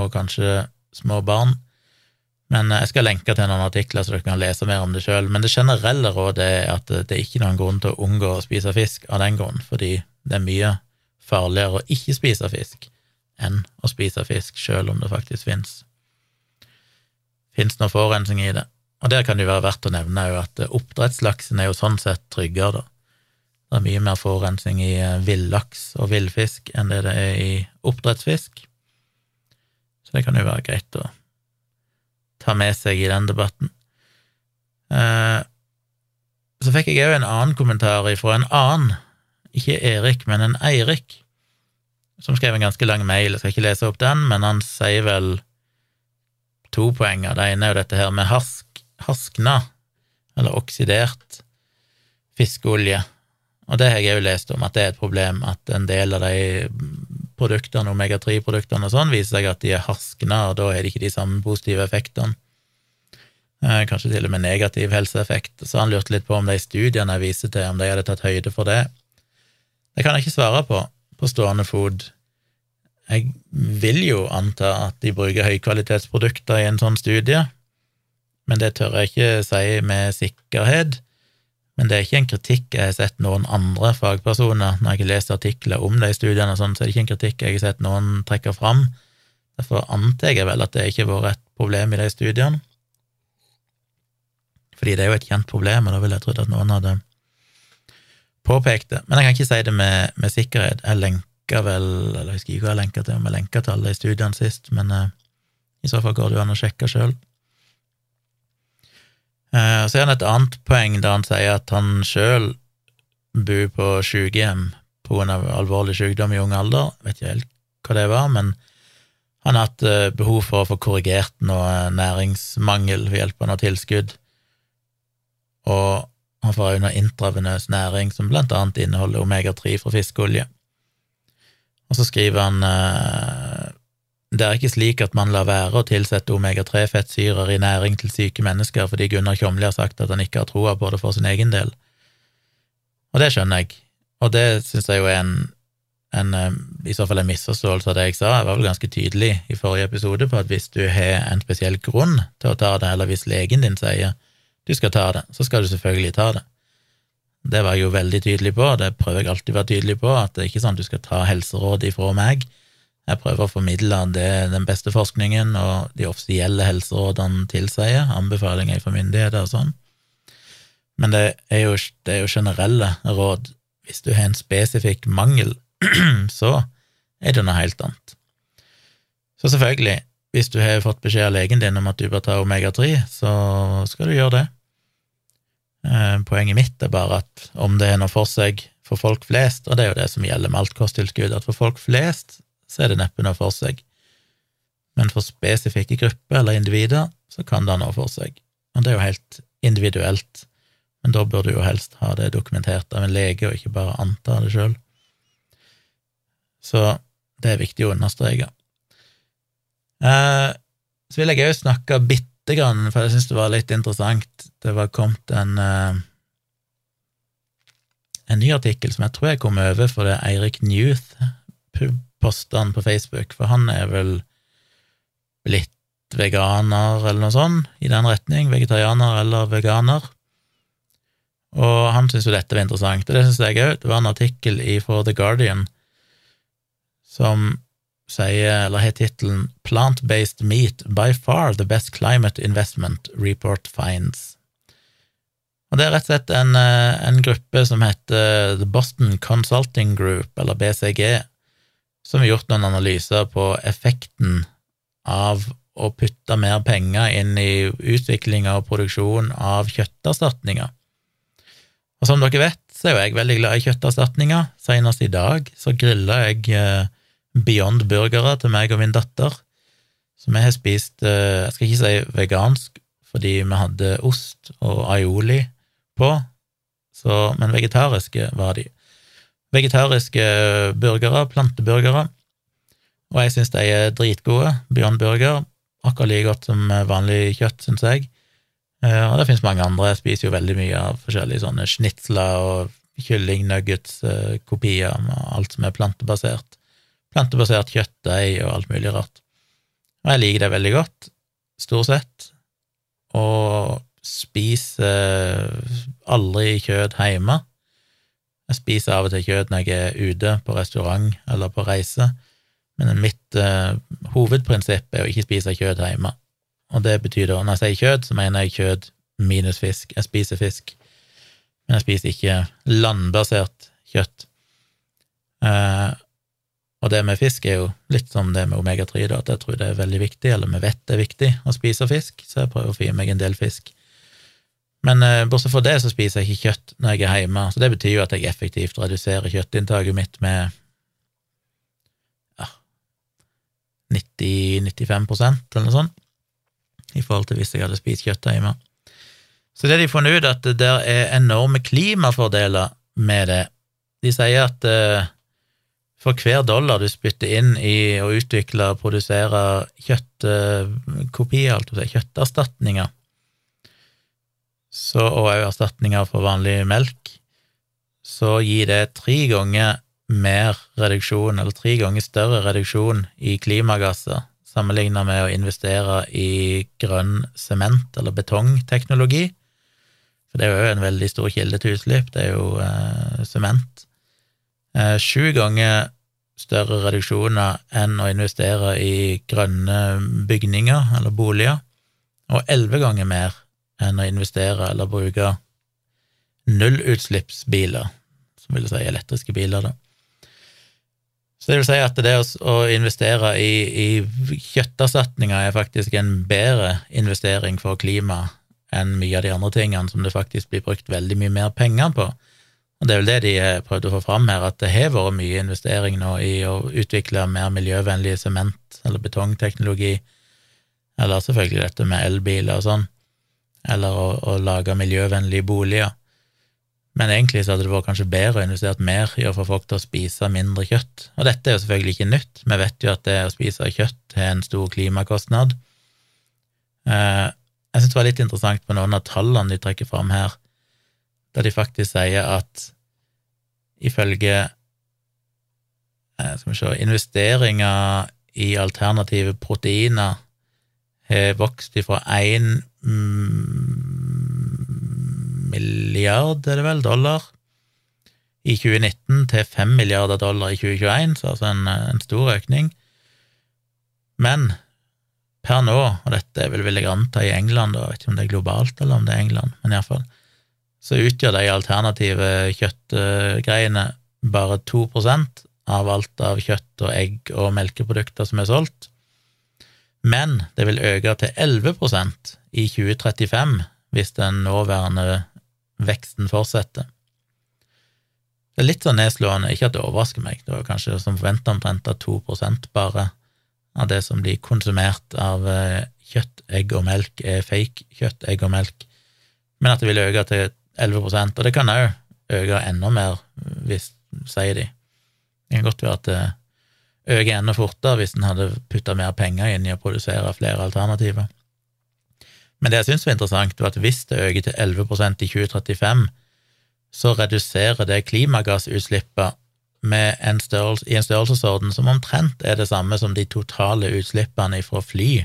og kanskje små barn. Men jeg skal lenke til noen artikler så dere kan lese mer om det sjøl. Men det generelle rådet er at det er ikke noen grunn til å unngå å spise fisk av den grunn, fordi det er mye farligere å ikke spise fisk enn å spise fisk, sjøl om det faktisk fins fins noe forurensning i det. Og der kan det jo være verdt å nevne at oppdrettslaksen er jo sånn sett tryggere, da. Det er mye mer forurensning i eh, villaks og villfisk enn det det er i oppdrettsfisk, så det kan jo være greit å ta med seg i den debatten. Eh, så fikk jeg òg en annen kommentar fra en annen, ikke Erik, men en Eirik, som skrev en ganske lang mail. Jeg skal ikke lese opp den, men han sier vel to poenger. Det ene er jo dette her med harsk, harskna, eller oksidert fiskeolje. Og det har jeg òg lest om, at det er et problem at en del av de produktene, omega-3-produktene og sånn, viser seg at de er haskna, og da har de ikke de samme positive effektene. Eh, kanskje til og med negativ helseeffekt. Så han lurte litt på om de studiene jeg viser til, om de hadde tatt høyde for det. Det kan jeg ikke svare på på stående fot. Jeg vil jo anta at de bruker høykvalitetsprodukter i en sånn studie, men det tør jeg ikke si med sikkerhet. Men det er ikke en kritikk jeg har sett noen andre fagpersoner Når jeg har lest artikler om de studiene, og sånn, så er det ikke en kritikk jeg har sett noen trekke fram. Derfor antar jeg vel at det ikke har vært et problem i de studiene. Fordi det er jo et kjent problem, og da ville jeg trodd at noen hadde påpekt det. Men jeg kan ikke si det med, med sikkerhet. Jeg lenka vel, eller jeg husker ikke hva jeg lenka til, om jeg lenka til alle de studiene sist, men eh, i så fall går det jo an å sjekke sjøl. Eh, så er han et annet poeng da han sier at han sjøl bor på sykehjem pga. alvorlig sykdom i ung alder. Vet ikke helt hva det var, men han har hatt eh, behov for å få korrigert noe næringsmangel ved hjelp av noe tilskudd, og han får også noe intravenøs næring som blant annet inneholder omega-3 fra fiskeolje. Og så skriver han eh, det er ikke slik at man lar være å tilsette omega-3-fettsyrer i næring til syke mennesker fordi Gunnar Kjomli har sagt at han ikke har troa på det for sin egen del. Og det skjønner jeg, og det syns jeg jo er en, en, eh, i så fall en misforståelse av det jeg sa. Jeg var vel ganske tydelig i forrige episode på at hvis du har en spesiell grunn til å ta det, eller hvis legen din sier du skal ta det, så skal du selvfølgelig ta det. Det var jeg jo veldig tydelig på, det prøver jeg alltid å være tydelig på, at det er ikke sånn at du skal ta helseråd ifra meg jeg prøver å formidle det den beste forskningen og de offisielle helserådene tilsier, anbefalinger fra myndigheter og sånn. Men det er, jo, det er jo generelle råd. Hvis du har en spesifikk mangel, (clears throat) så er det noe helt annet. Så selvfølgelig, hvis du har fått beskjed av legen din om at du bør ta omega-3, så skal du gjøre det. Eh, poenget mitt er bare at om det er noe for seg for folk flest, og det er jo det som gjelder med alt kosttilskudd, at for folk flest så er det neppe noe for seg. Men for spesifikke grupper eller individer så kan det ha noe for seg, og det er jo helt individuelt, men da burde du jo helst ha det dokumentert av en lege, og ikke bare anta det sjøl. Så det er viktig å understreke. Eh, så vil jeg òg snakke bitte grann, for jeg syns det var litt interessant. Det var kommet en eh, en ny artikkel som jeg tror jeg kom over for det Eirik Newth posta han på Facebook, for han er vel blitt veganer eller noe sånt, i den retning, vegetarianer eller veganer. Og han syntes jo dette var interessant, og det syns jeg òg. Det var en artikkel i For The Guardian som sier, eller har tittelen Plant-based meat by far the best climate investment report finds. Og Det er rett og slett en, eh, en gruppe som heter The Boston Consulting Group, eller BCG, som har gjort noen analyser på effekten av å putte mer penger inn i utvikling og produksjon av kjøtterstatninger. Og som dere vet, så er jo jeg veldig glad i kjøtterstatninger. Senest i dag så grilla jeg eh, Beyond burgere til meg og min datter, som jeg har spist eh, Jeg skal ikke si vegansk, fordi vi hadde ost og aioli på, så, men vegetariske var de vegetariske burgere, planteburgere, og jeg syns de er dritgode. Beyond Burger, akkurat like godt som vanlig kjøtt, syns jeg. Eh, og det finnes mange andre. Jeg spiser jo veldig mye av forskjellige sånne snitsler og kyllingnuggets, eh, med alt som er plantebasert. Plantebasert kjøttdeig og alt mulig rart. Og jeg liker det veldig godt, stort sett, og spiser aldri kjøtt hjemme. Jeg spiser av og til kjøtt når jeg er ute på restaurant eller på reise, men mitt uh, hovedprinsipp er å ikke spise kjøtt hjemme. Og det betyr da, når jeg sier kjøtt, så mener jeg kjøtt minus fisk. Jeg spiser fisk, men jeg spiser ikke landbasert kjøtt. Uh, og det med fisk er jo litt som det med omega-3, at jeg tror det er veldig viktig, eller vi vet det er viktig, å spise fisk, så jeg prøver å få i meg en del fisk. Men eh, bortsett fra det så spiser jeg ikke kjøtt når jeg er hjemme, så det betyr jo at jeg effektivt reduserer kjøttinntaket mitt med ja, 90-95% eller noe sånt, i forhold til hvis jeg hadde spist kjøtt hjemme. Så det de har funnet ut, at det er enorme klimafordeler med det. De sier at eh, for hver dollar du spytter inn i å utvikle og produsere kjøttkopier, altså kjøtterstatninger, så, og òg erstatninger for vanlig melk, så gir det tre ganger mer reduksjon, eller tre ganger større reduksjon i klimagasser sammenlignet med å investere i grønn sement- eller betongteknologi. For det er jo en veldig stor kilde til utslipp, det er jo eh, sement. Eh, sju ganger større reduksjoner enn å investere i grønne bygninger eller boliger, og elleve ganger mer enn å investere eller bruke nullutslippsbiler, som vil si elektriske biler, da. Så det vil si at det å investere i, i kjøtterstatninger er faktisk en bedre investering for klimaet enn mye av de andre tingene som det faktisk blir brukt veldig mye mer penger på. Og det er vel det de prøvde å få fram her, at det har vært mye investering nå i å utvikle mer miljøvennlig sement- eller betongteknologi, eller selvfølgelig dette med elbiler og sånn, eller å, å lage miljøvennlige boliger. Men egentlig så hadde det vært kanskje bedre å investere mer i å få folk til å spise mindre kjøtt. Og dette er jo selvfølgelig ikke nytt, vi vet jo at det å spise kjøtt har en stor klimakostnad. Eh, jeg synes det var litt interessant på noen av tallene de trekker fram her, der de faktisk sier at ifølge eh, Skal vi se Investeringer i alternative proteiner har vokst ifra én milliard, er det vel, dollar i 2019 til 5 milliarder dollar i 2021, så altså en, en stor økning. Men per nå, og dette vil jeg anta i England, og jeg vet ikke om det er globalt eller om det er England, men iallfall, så utgjør de alternative kjøttgreiene bare 2% av alt av kjøtt og egg og melkeprodukter som er solgt. Men det vil øke til 11 i 2035 hvis den nåværende veksten fortsetter. Det er litt sånn nedslående, ikke at det overrasker meg, det var kanskje som forventa omtrent at 2% bare av det som blir konsumert av eh, kjøtt, egg og melk, er fake kjøtt, egg og melk, men at det vil øke til 11 og det kan òg øke enda mer, hvis, sier de. Det kan godt være at det øker enda fortere hvis en hadde putta mer penger inn i å produsere flere alternativer. Men det jeg syns var interessant, var at hvis det øker til 11% i 2035, så reduserer det klimagassutslippet en størrelse, i en størrelsesorden som omtrent er det samme som de totale utslippene fra fly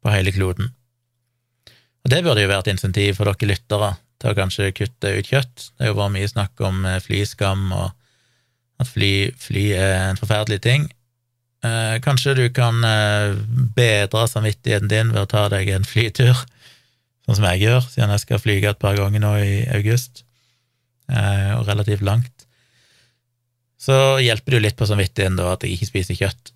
på hele kloden. Og det burde jo vært insentiv for dere lyttere til å kanskje kutte ut kjøtt. Det har jo vært mye snakk om eh, flyskam og at fly, fly er en forferdelig ting. Eh, kanskje du kan eh, bedre samvittigheten din ved å ta deg en flytur, sånn som jeg gjør, siden jeg skal flyge et par ganger nå i august, eh, og relativt langt. Så hjelper det jo litt på samvittigheten da at jeg ikke spiser kjøtt.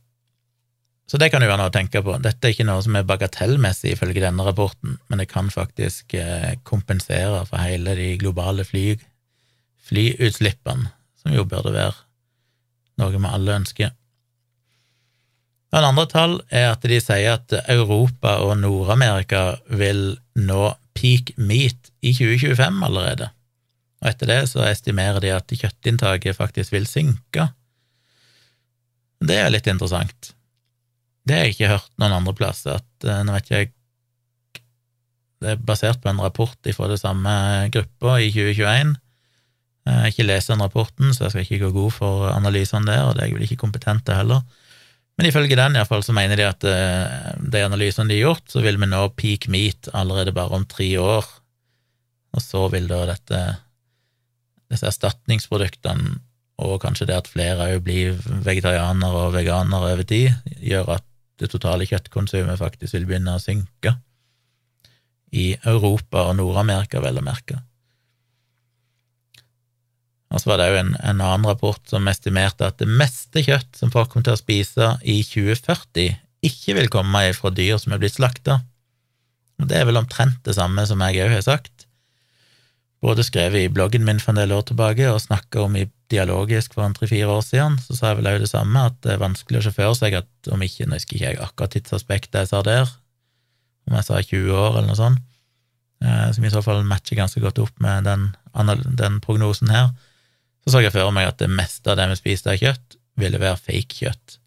Så det kan jo være noe å tenke på. Dette er ikke noe som er bagatellmessig ifølge denne rapporten, men det kan faktisk eh, kompensere for hele de globale fly, flyutslippene, som jo burde være noe vi alle ønsker. En andre tall er at de sier at Europa og Nord-Amerika vil nå peak meat i 2025 allerede, og etter det så estimerer de at kjøttinntaket faktisk vil synke. Det er litt interessant. Det har jeg ikke hørt noen andre plasser, at eh, nå vet jeg Det er basert på en rapport fra det samme gruppa i 2021. Jeg har ikke lest den rapporten, så jeg skal ikke gå god for analysene der, og det er jeg vel ikke kompetent til heller. Men ifølge den i hvert fall, så mener de at uh, de analysene de har gjort, så vil vi nå peak meat allerede bare om tre år, og så vil da dette disse erstatningsproduktene, og kanskje det at flere òg blir vegetarianere og veganere over tid, gjør at det totale kjøttkonsumet faktisk vil begynne å synke i Europa og Nord-Amerika, vel å merke. Og så var det òg en, en, annen rapport som estimerte at det meste kjøtt som folk kommer til å spise i 2040, ikke vil komme fra dyr som er blitt slakta. Og det er vel omtrent det samme som jeg òg har sagt. Både skrevet i bloggen min for en del år tilbake og snakka om i dialogisk for en tre-fire år siden, så sa jeg vel òg det samme, at det er vanskelig å se for seg at om ikke Nå husker ikke jeg akkurat tidsaspektet jeg sa der, om jeg sa 20 år eller noe sånt, eh, som i så fall matcher ganske godt opp med den, den prognosen her, så så jeg for meg at det meste av det vi spiste av kjøtt, ville være fake kjøtt.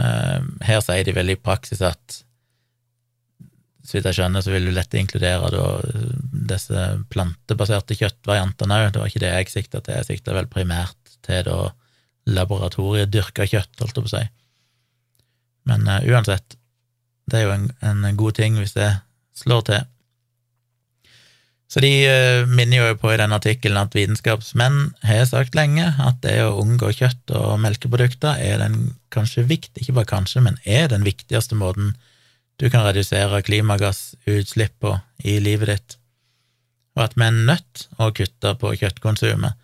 Ehm, her sier de vel i praksis at så vidt jeg skjønner, så vil du lett inkludere da, disse plantebaserte kjøttvariantene òg. Det var ikke det jeg sikta til, jeg sikta vel primært til da laboratoriedyrka kjøtt, holdt jeg på å si. Men uh, uansett, det er jo en, en, god ting hvis det slår til. Så de uh, minner jo på i den artikkelen at vitenskapsmenn har sagt lenge at det å unngå kjøtt og melkeprodukter er den kanskje viktig, ikke bare kanskje, men er den viktigste måten du kan redusere klimagassutslipp på i livet ditt, og at vi er nødt å kutte på kjøttkonsumet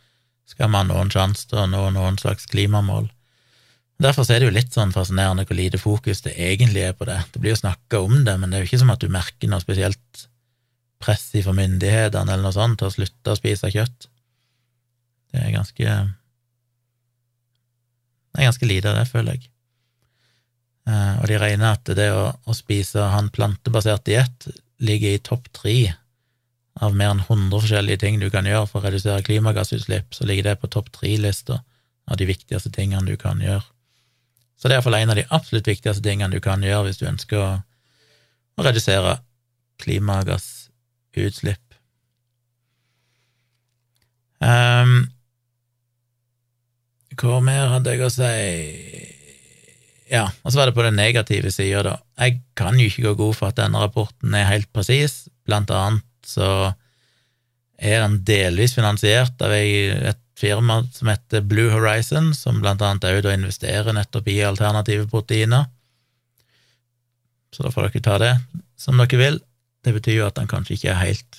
skal vi ha noen sjanse til å nå noen slags klimamål. Derfor er det jo litt sånn fascinerende hvor lite fokus det egentlig er på det. Det blir jo snakka om det, men det er jo ikke som at du merker noe spesielt press fra myndighetene eller noe sånt til å slutte å spise kjøtt. Det er ganske Det er ganske lite av det, føler jeg. Eh, og de regner at det å, å spise ha en plantebasert diett ligger i topp tre av mer enn 100 forskjellige ting du kan gjøre for å redusere klimagassutslipp, så ligger det på topp tre-lista av de viktigste tingene du kan gjøre. Så det er iallfall en av de absolutt viktigste tingene du kan gjøre hvis du ønsker å, å redusere klimagassutslipp. Um, hva mer hadde jeg å si Ja, og så var det på den negative sida, da. Jeg kan jo ikke gå god for at denne rapporten er helt presis. Blant annet så er den delvis finansiert av et firma som heter Blue Horizon, som blant annet òg investerer nettopp i alternative proteiner. Så da får dere ta det som dere vil. Det betyr jo at han kanskje ikke er helt,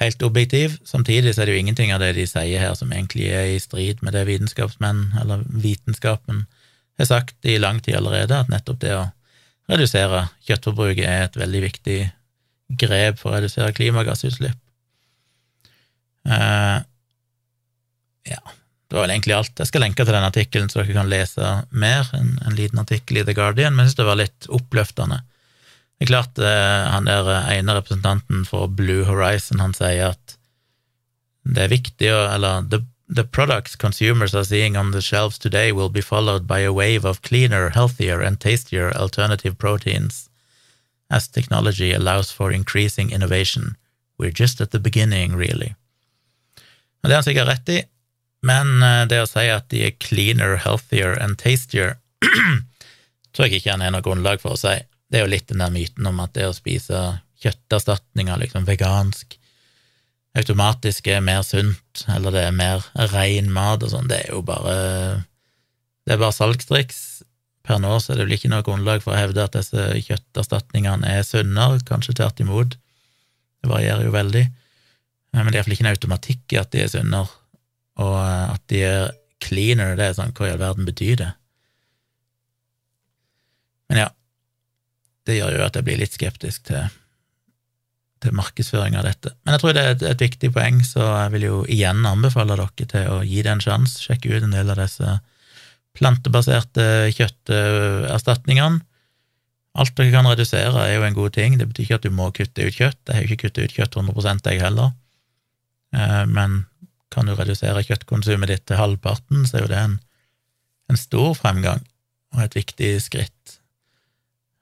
helt objektiv. Samtidig så er det jo ingenting av det de sier her som egentlig er i strid med det vitenskapsmenn, eller vitenskapen, har sagt i lang tid allerede, at nettopp det å redusere kjøttforbruket er et veldig viktig grep for å redusere klimagassutslipp. Uh, ja, det var vel egentlig alt. Jeg skal lenke til den artikkelen, så dere kan lese mer. En, en liten artikkel i The Guardian, men jeg synes det var litt oppløftende. Det er klart, eh, han der eh, ene representanten for Blue Horizon, han sier at det er viktig å Eller the, the products consumers are seeing on the shelves today will be followed by a wave of cleaner, healthier and tastier alternative proteins as technology allows for increasing innovation. We're just at the beginning, really. Og det har han sikkert rett i. Men eh, det å si at de er cleaner, healthier and tastier, (clears throat) tror jeg ikke han har noe grunnlag for å si. Det er jo litt den der myten om at det å spise kjøtterstatninger, liksom vegansk, automatisk er mer sunt, eller det er mer ren mat og sånn, det er jo bare Det er bare salgstriks. Per nå så er det vel ikke noe grunnlag for å hevde at disse kjøtterstatningene er sunnere, kanskje tvert imot. Det varierer jo veldig. Men det er iallfall ikke en automatikk i at de er sunnere. Og at de er cleaner, det er sånn Hva i all verden betyr det? Men ja, det gjør jo at jeg blir litt skeptisk til, til markedsføring av dette. Men jeg tror det er et, et, viktig poeng, så jeg vil jo igjen anbefale dere til å gi det en sjanse. Sjekke ut en del av disse plantebaserte kjøtterstatningene. Alt dere kan redusere, er jo en god ting. Det betyr ikke at du må kutte ut kjøtt. Jeg har jo ikke kuttet ut kjøtt 100 jeg heller. Eh, men kan du redusere kjøttkonsumet ditt til halvparten, så er jo det en, en stor fremgang og et viktig skritt.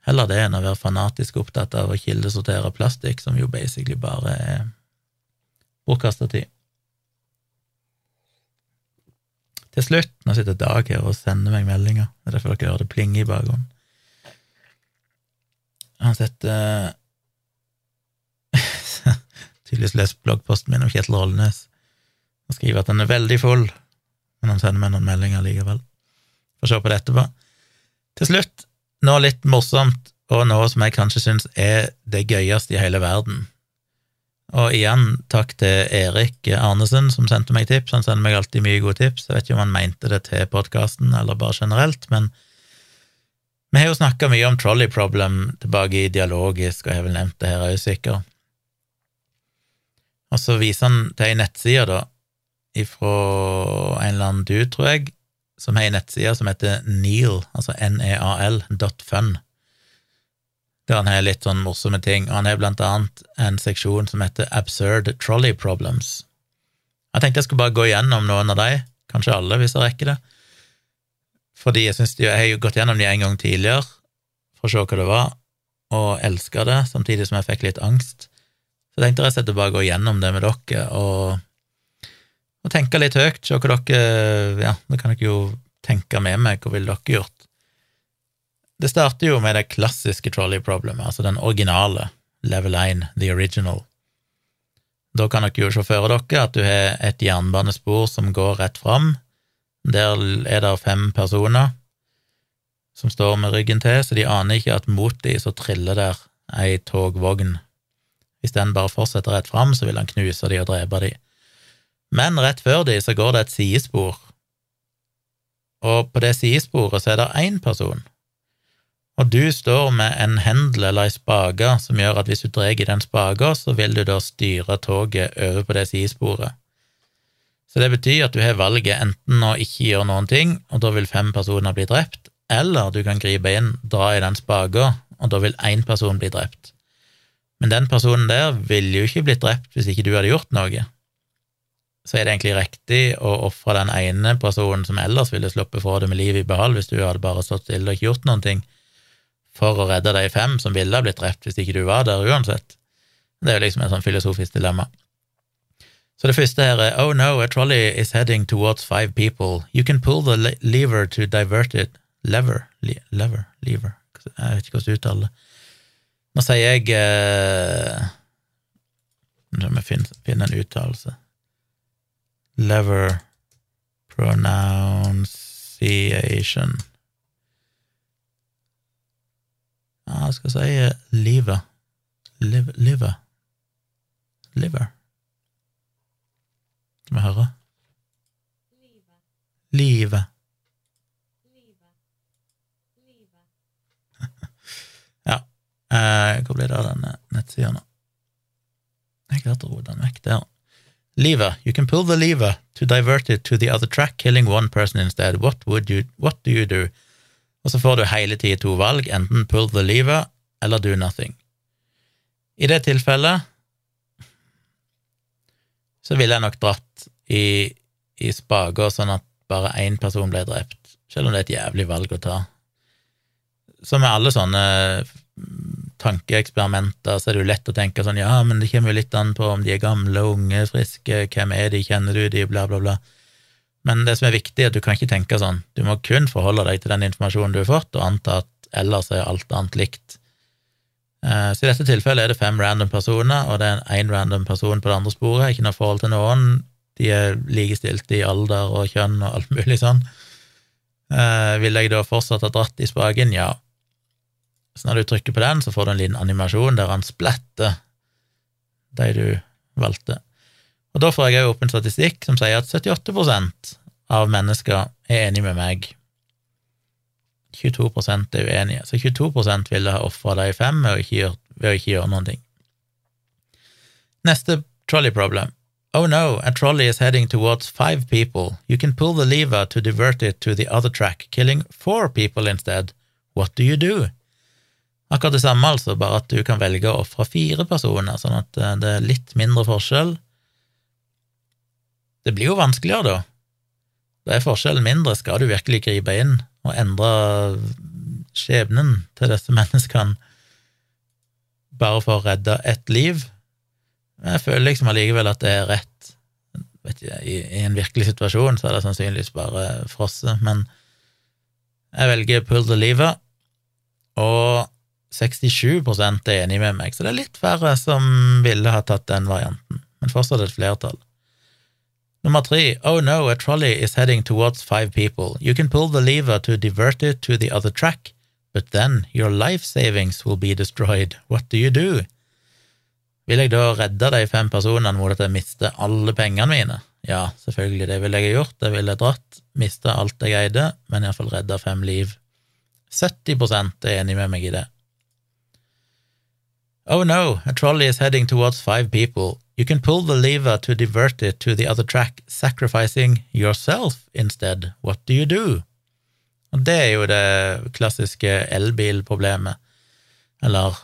Heller det enn å være fanatisk opptatt av å kildesortere plastikk, som jo basically bare er bortkasta tid. Til slutt, nå sitter Dag her og sender meg meldinger, det er derfor dere hører det plinge i bakgrunnen. Han setter (laughs) tydeligvis lest bloggposten min om Kjetil Rollnes og skriver at den er veldig full, men han sender meg noen meldinger likevel. Får se på det etterpå. Til slutt, noe litt morsomt, og noe som jeg kanskje syns er det gøyeste i hele verden. Og igjen, takk til Erik Arnesen som sendte meg tips. Han sender meg alltid mye gode tips. Jeg vet ikke om han mente det til podkasten eller bare generelt, men vi har jo snakka mye om trolley problem tilbake i dialogisk, og jeg har vel nevnt det her òg, sikkert. Og så viser han til ei nettside, da, ifra en eller annen du, tror jeg, som har ei nettside som heter Neal, altså neal, dot fun, der han har litt sånn morsomme ting, og han har blant annet en seksjon som heter Absurd Trolley Problems. Jeg tenkte jeg skulle bare gå gjennom noen av de, kanskje alle, hvis jeg rekker det, fordi jeg synes jeg har jo gått gjennom de en gang tidligere for å se hva det var, og elska det, samtidig som jeg fikk litt angst. Så jeg tenkte rett og slett bare gå gjennom det med dere og og tenke litt høyt, se hva dere Ja, da kan dere jo tenke med meg, hva ville dere gjort? Det starter jo med det klassiske trolley-problemet, altså den originale, level 1, the original. Da kan dere jo se for dere at du har et jernbanespor som går rett fram. Der er det fem personer som står med ryggen til, så de aner ikke at mot dem så triller der ei togvogn. Hvis den bare fortsetter rett fram, så vil han knuse de og drepe de. Men rett før de så går det et sidespor, og på det sidesporet så er det én person, og du står med en hendel eller ei spake som gjør at hvis du drar i den spaka, så vil du da styre toget over på det sidesporet. Så det betyr at du har valget enten å ikke gjøre noen ting, og da vil fem personer bli drept, eller du kan gripe inn, dra i den spaka, og da vil én person bli drept. Men den personen der ville jo ikke blitt drept hvis ikke du hadde gjort noe. Så er det egentlig riktig å ofre den ene personen som ellers ville sluppet fra det med livet i behold hvis du hadde bare stått stille og ikke gjort noen ting, for å redde de fem som ville ha blitt drept hvis ikke du var der uansett. Det er jo liksom et sånn filosofisk dilemma. Så det første her er Oh no, a trolley is heading towards five people. You can pull the lever to divert it. Lever? Le lever? Lever? Jeg vet ikke hvordan du uttaler det. Nå sier jeg eh, Nå må jeg finne en uttalelse. Lever pronunciation jeg skal si liver. liver. Liver. Skal vi høre? Livet. (laughs) ja. Eh, hvor blir det av denne nettsida nå? Jeg klarte å roe den vekk der. Lever. You can pull the lever to divert it to the other track, killing one person instead. What would you, what do you do? og så får du hele tida to valg, enten pull the lever eller do nothing. I det tilfellet så ville jeg nok dratt i, i spaker sånn at bare én person ble drept, selv om det er et jævlig valg å ta. Så med alle sånne tankeeksperimenter så er det jo lett å tenke sånn ja, men det kommer jo litt an på om de er gamle, unge, friske, hvem er de, kjenner du de, bla, bla, bla. Men det som er viktig, er at du kan ikke tenke sånn. Du må kun forholde deg til den informasjonen du har fått, og anta at ellers er alt annet likt. Eh, så i dette tilfellet er det fem random personer, og det er én random person på det andre sporet. Ikke noe forhold til noen. De er likestilte i alder og kjønn og alt mulig sånn. Eh, vil jeg da fortsatt ha dratt i spaken? Ja. Så når du trykker på den, så får du en liten animasjon der han splatter de du valgte. Og da får jeg opp en statistikk som sier at 78% av mennesker er enig med meg. 22% er uenige, så 22% ville ha ofra de fem ved å, gjøre, ved å ikke gjøre noen ting. Neste trolley problem. Oh no, a trolley is heading towards five people. You can pull the lever to divert it to the other track, killing four people instead. What do you do? Akkurat det samme, altså, bare at du kan velge å ofre fire personer, sånn at eh, det er litt mindre forskjell, det blir jo vanskeligere, da. Da er forskjellen mindre. Skal du virkelig gripe inn og endre skjebnen til disse (laughs) menneskene bare for å redde ett liv? Jeg føler liksom allikevel at det er rett. I, i, en virkelig situasjon så er det sannsynligvis bare frosset, men jeg velger pull the lever, og 67% er enig med meg, så det er litt færre som ville ha tatt den varianten, men fortsatt et flertall. Nummer tre, oh no, a trolley is heading towards five people. You can pull the lever to divert it to the other track, but then your life savings will be destroyed. What do you do? Vil jeg da redde de fem personene mot at jeg mister alle pengene mine? Ja, selvfølgelig, det ville jeg gjort, det ville jeg dratt, mista alt jeg eide, men iallfall redda fem liv. 70% er enig med meg i det. Oh no, a trolley is heading towards five people. You can pull the lever to divert it to the other track, sacrificing yourself instead. What do you do? Og det er jo det klassiske elbilproblemet, eller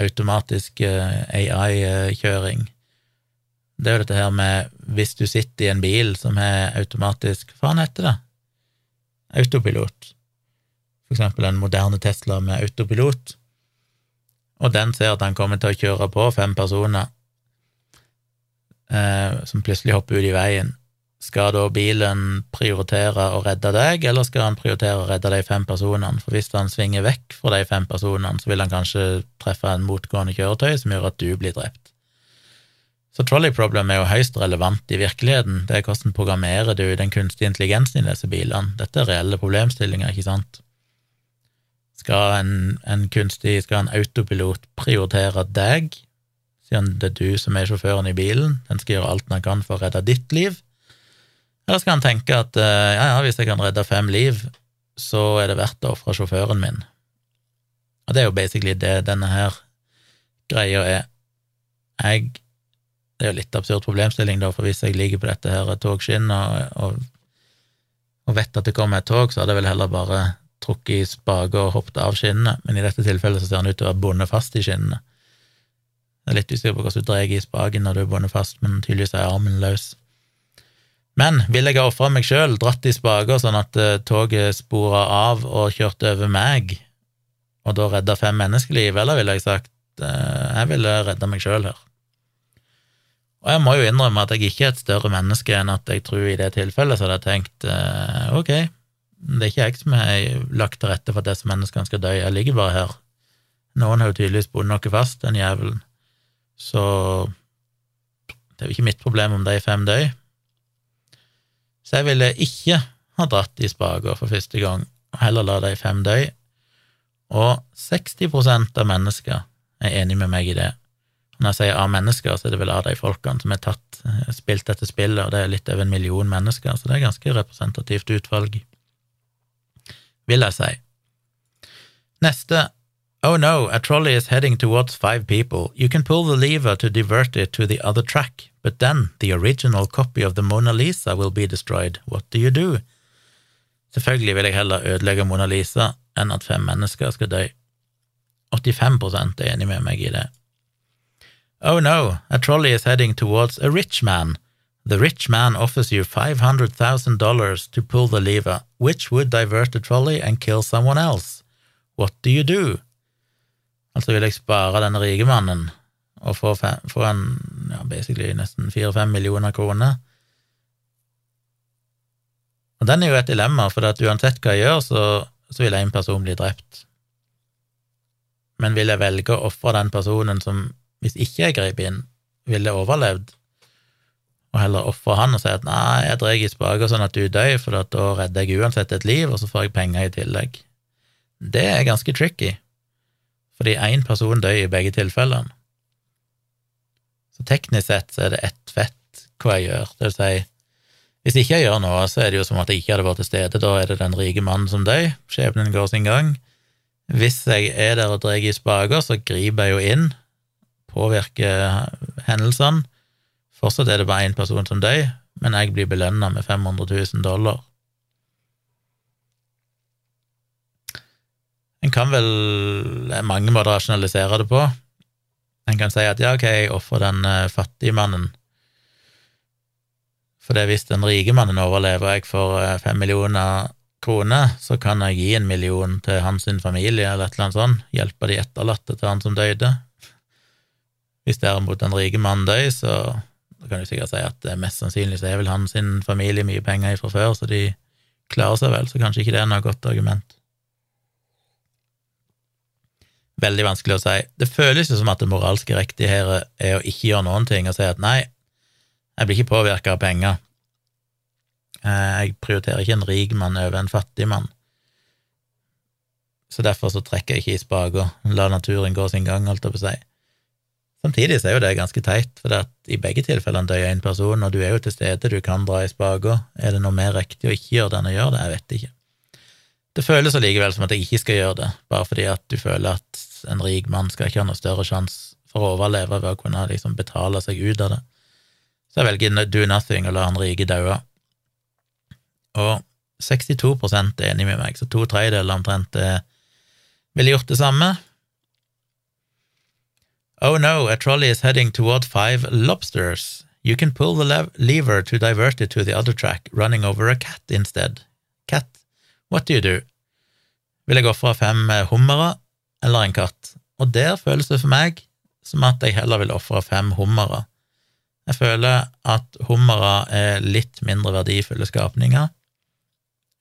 automatisk eh, AI-kjøring. Det er jo dette her med hvis du sitter i en bil som har automatisk Hva faen heter det? Autopilot. For eksempel en moderne Tesla med autopilot, og den ser at han kommer til å kjøre på fem personer eh, som plutselig hopper ut i veien, skal da bilen prioritere å redde deg, eller skal han prioritere å redde de fem personene? For hvis han svinger vekk fra de fem personene, så vil han kanskje treffe en motgående kjøretøy som gjør at du blir drept. Så trolley problem er jo høyst relevant i virkeligheten. Det er hvordan programmerer du den kunstige intelligensen i disse bilene. Dette er reelle problemstillinger, ikke sant? Skal en, en kunstig, skal en autopilot prioritere deg, siden det er du som er sjåføren i bilen, den skal gjøre alt den kan for å redde ditt liv? Eller skal han tenke at eh, ja, ja, hvis jeg kan redde fem liv, så er det verdt å ofre sjåføren min? Og det er jo basically det denne her greia er. Jeg Det er jo litt absurd problemstilling, da, for hvis jeg ligger på dette her togskinnet og, og, vet at det kommer et tog, så hadde jeg vel heller bare trukket i spaker og hoppet av skinnene, men i dette tilfellet så ser han ut til å være bundet fast i skinnene. Jeg er litt usikker på hvordan du drar i spaken når du er bundet fast, men tydeligvis er armen løs. Men vil jeg ha ofra meg sjøl, dratt i spaker sånn at uh, toget spora av og kjørte over meg, og da redda fem menneskeliv, eller ville jeg sagt uh, jeg ville redda meg sjøl her? Og jeg må jo innrømme at jeg ikke er et større menneske enn at jeg tror i det tilfellet så hadde jeg tenkt uh, ok, det er ikke jeg som har lagt til rette for at disse menneskene skal dø, jeg ligger bare her. Noen har jo tydeligvis bundet noe fast, den jævelen, så det er jo ikke mitt problem om de fem dør. Så jeg ville ikke ha dratt i spaker for første gang, og heller la de fem dø. Og 60% av mennesker er enig med meg i det. Når jeg sier av mennesker, så er det vel av de folkene som eh, spilt dette spillet, og det er litt over en million mennesker, så det er ganske representativt utvalg, vil jeg si. Neste Oh no, a trolley is heading towards five people. You can pull the lever to divert it to the other track, but then the original copy of the Mona Lisa will be destroyed. What do you do? Selvfølgelig vil jeg heller ødelegge Mona Lisa enn at fem mennesker skal dø. 85 er enig med meg i det. Oh no, a trolley is heading towards a rich man. The rich man offers you $500,000 to pull the lever, which would divert the trolley and kill someone else. What do you do? Altså vil jeg spare den rike mannen og få, fem, få en ja, basically nesten fire-fem millioner kroner. Og den er jo et dilemma, for at uansett hva jeg gjør, så, så vil én person bli drept. Men vil jeg velge å ofre den personen som, hvis ikke jeg grep inn, ville overlevd, og heller ofre han og si at nei, jeg drar i spaker sånn at du dør, for da redder jeg uansett et liv, og så får jeg penger i tillegg. Det er ganske tricky fordi én person dør i begge tilfellene. Så teknisk sett så er det ett fett hva jeg gjør, det vil si, hvis ikke jeg gjør noe, så er det jo som at jeg ikke hadde vært til stede, da er det den rike mannen som dør, skjebnen går sin gang. Hvis jeg er der og drar i spaker, så griper jeg jo inn, påvirker hendelsene. Fortsatt er det bare én person som dør, men jeg blir belønna med 500 000 dollar. En kan vel mange måter rasjonalisere det på. En kan si at ja, ok, jeg ofrer den uh, fattige mannen, for det hvis den rike mannen overlever og jeg får uh, fem millioner kroner, så kan jeg gi en million til hans familie eller et eller annet sånt, hjelpe de etterlatte til han som døde. Hvis derimot den rike mannen dør, så kan du sikkert si at mest sannsynlig så er vel han sin familie mye penger fra før, så de klarer seg vel, så kanskje ikke det er noe godt argument. Veldig vanskelig å si. Det føles jo som at det moralske riktige her er å ikke gjøre noen ting og si at nei, jeg blir ikke påvirka av penger. Eh, jeg prioriterer ikke en rik mann over en fattig mann. Så derfor så trekker jeg ikke i spaker, la naturen gå sin gang, holdt jeg på å si. Samtidig så er jo det ganske teit, for i begge tilfellene døyer en person, og du er jo til stede, du kan dra i spaker. Er det noe mer riktig å ikke gjøre det enn å gjøre det? Jeg vet ikke. Det føles allikevel som at jeg ikke skal gjøre det, bare fordi at du føler at en rik mann skal ikke ha noe større sjanse for å overleve ved å kunne liksom betale seg ut av det. Så jeg velger do nothing og la han rike daue. Og 62 er enig med meg, så to tredjedeler omtrent ville gjort det samme. Oh no, a trolley is heading toward five lobsters. You can pull the lever to divert it to the other track, running over a cat instead. Cat What do you do? Vil jeg ofre fem eh, hummere eller en katt? Og der føles det for meg som at jeg heller vil ofre fem hummere Jeg føler at hummere er litt mindre verdifulle skapninger.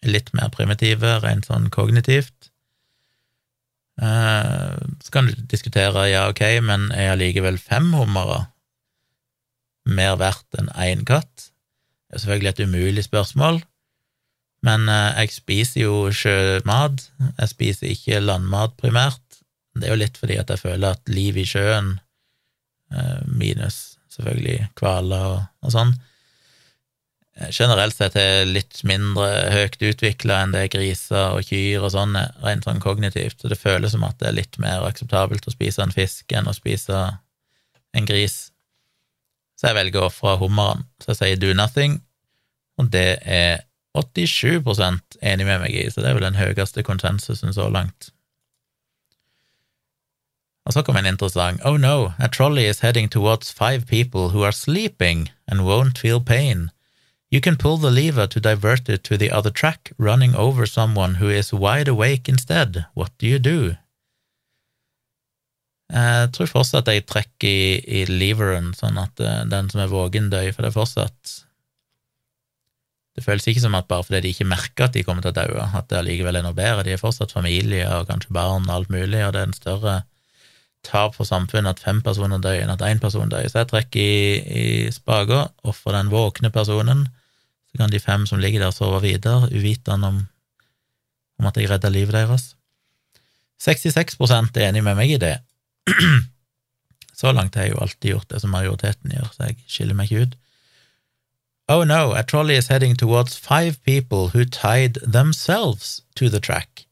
Litt mer primitive, rent sånn kognitivt. Eh, så kan du diskutere, ja, ok, men er allikevel fem hummere mer verdt enn én katt? Det er selvfølgelig et umulig spørsmål, men eh, jeg spiser jo sjømat. Jeg spiser ikke landmat primært. Det er jo litt fordi at jeg føler at liv i sjøen, eh, minus selvfølgelig hvaler og, og sånn, generelt sett er litt mindre høyt utvikla enn det griser og kyr og sånn, rent sånn kognitivt, så det føles som at det er litt mer akseptabelt å spise en fisk enn å spise en gris. Så jeg velger å ofre hummeren, så jeg sier do nothing, og det er 87% enig med meg i, så det er vel den høyeste konsensusen så langt. Og så kom en interessant Oh no, a trolley is heading towards five people who are sleeping and won't feel pain. You can pull the lever to divert it to the other track, running over someone who is wide awake instead. What do you do? Jeg tror fortsatt jeg trekker i, i leveren, sånn at uh, den som er våken, dør, for det er fortsatt Det føles ikke som at bare fordi de ikke merker at de kommer til å dø, at det allikevel er noe bedre. De er fortsatt familie og kanskje barn og alt mulig, og det er en større tap for samfunnet at fem personer dør enn at én person dør. Så jeg trekker i, i spaker, ofrer den våkne personen, så kan de fem som ligger der, sove videre, uvitende om, om at jeg redda livet deres. 66% er enig med meg i det. (clears throat) Så langt har jeg jo alltid gjort det som majoriteten gjør, så jeg skiller meg ikke ut. Oh no, a trolley is heading towards five people who tied themselves to the track.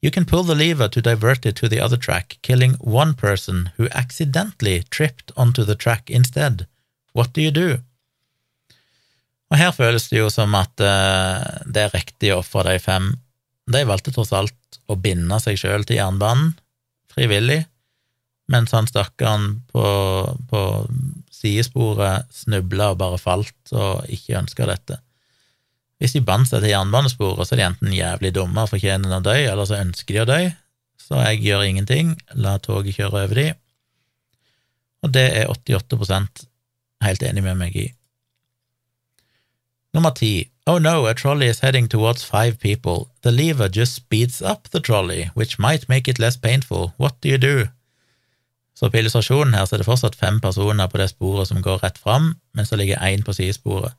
You can pull the lever to divert it to the other track, killing one person who accidentally tripped onto the track instead. What do you do? Og her føles det jo som at uh, det er riktig å ofre de fem. De valgte tross alt å binde seg sjøl til jernbanen, frivillig, mens han stakkaren på, på sidesporet snubla og bare falt og ikke ønska dette. Hvis de bandt seg til jernbanesporet, så er de enten jævlig dumme og fortjener å dø, eller så ønsker de å dø, så jeg gjør ingenting, la toget kjøre over de. Og det er 88% helt enig med meg i. Nummer ti. Oh no, a trolley is heading towards five people. The lever just speeds up the trolley, which might make it less painful. What do you do? Så på illustrasjonen her så er det fortsatt fem personer på det sporet som går rett fram, mens det ligger én på sidesporet.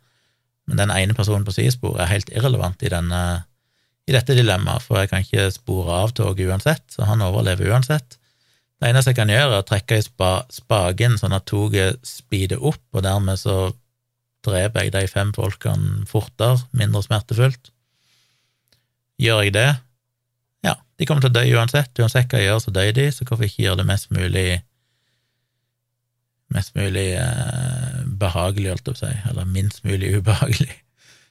Men den ene personen på sidesporet er helt irrelevant i, denne, i dette dilemmaet, for jeg kan ikke spore av toget uansett, så han overlever uansett. Det eneste jeg kan gjøre, er å trekke i spa, spaken sånn at toget speeder opp, og dermed så dreper jeg de fem folkene fortere, mindre smertefullt. Gjør jeg det? Ja, de kommer til å dø uansett. Uansett hva jeg gjør, så dør de, så hvorfor ikke gjøre det mest mulig mest mulig eh, behagelig, holdt jeg på å si, eller minst mulig (laughs) ubehagelig.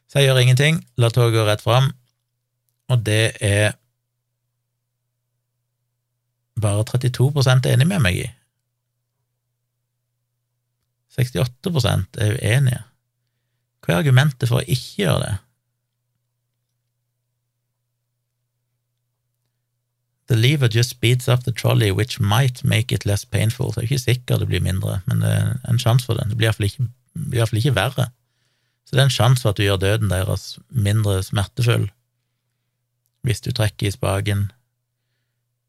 Så jeg gjør ingenting, la toget gå rett fram, og det er bare 32% enig med meg i. 68% er uenige. Hva er argumentet for å ikke gjøre det? The lever just speeds up the trolley, which might make it less painful. Så det er ikke sikkert det blir mindre, men det er en sjanse for det. Det blir iallfall ikke, i ikke verre. Så det er en sjanse for at du gjør døden deres mindre smertefull hvis du trekker i spaken.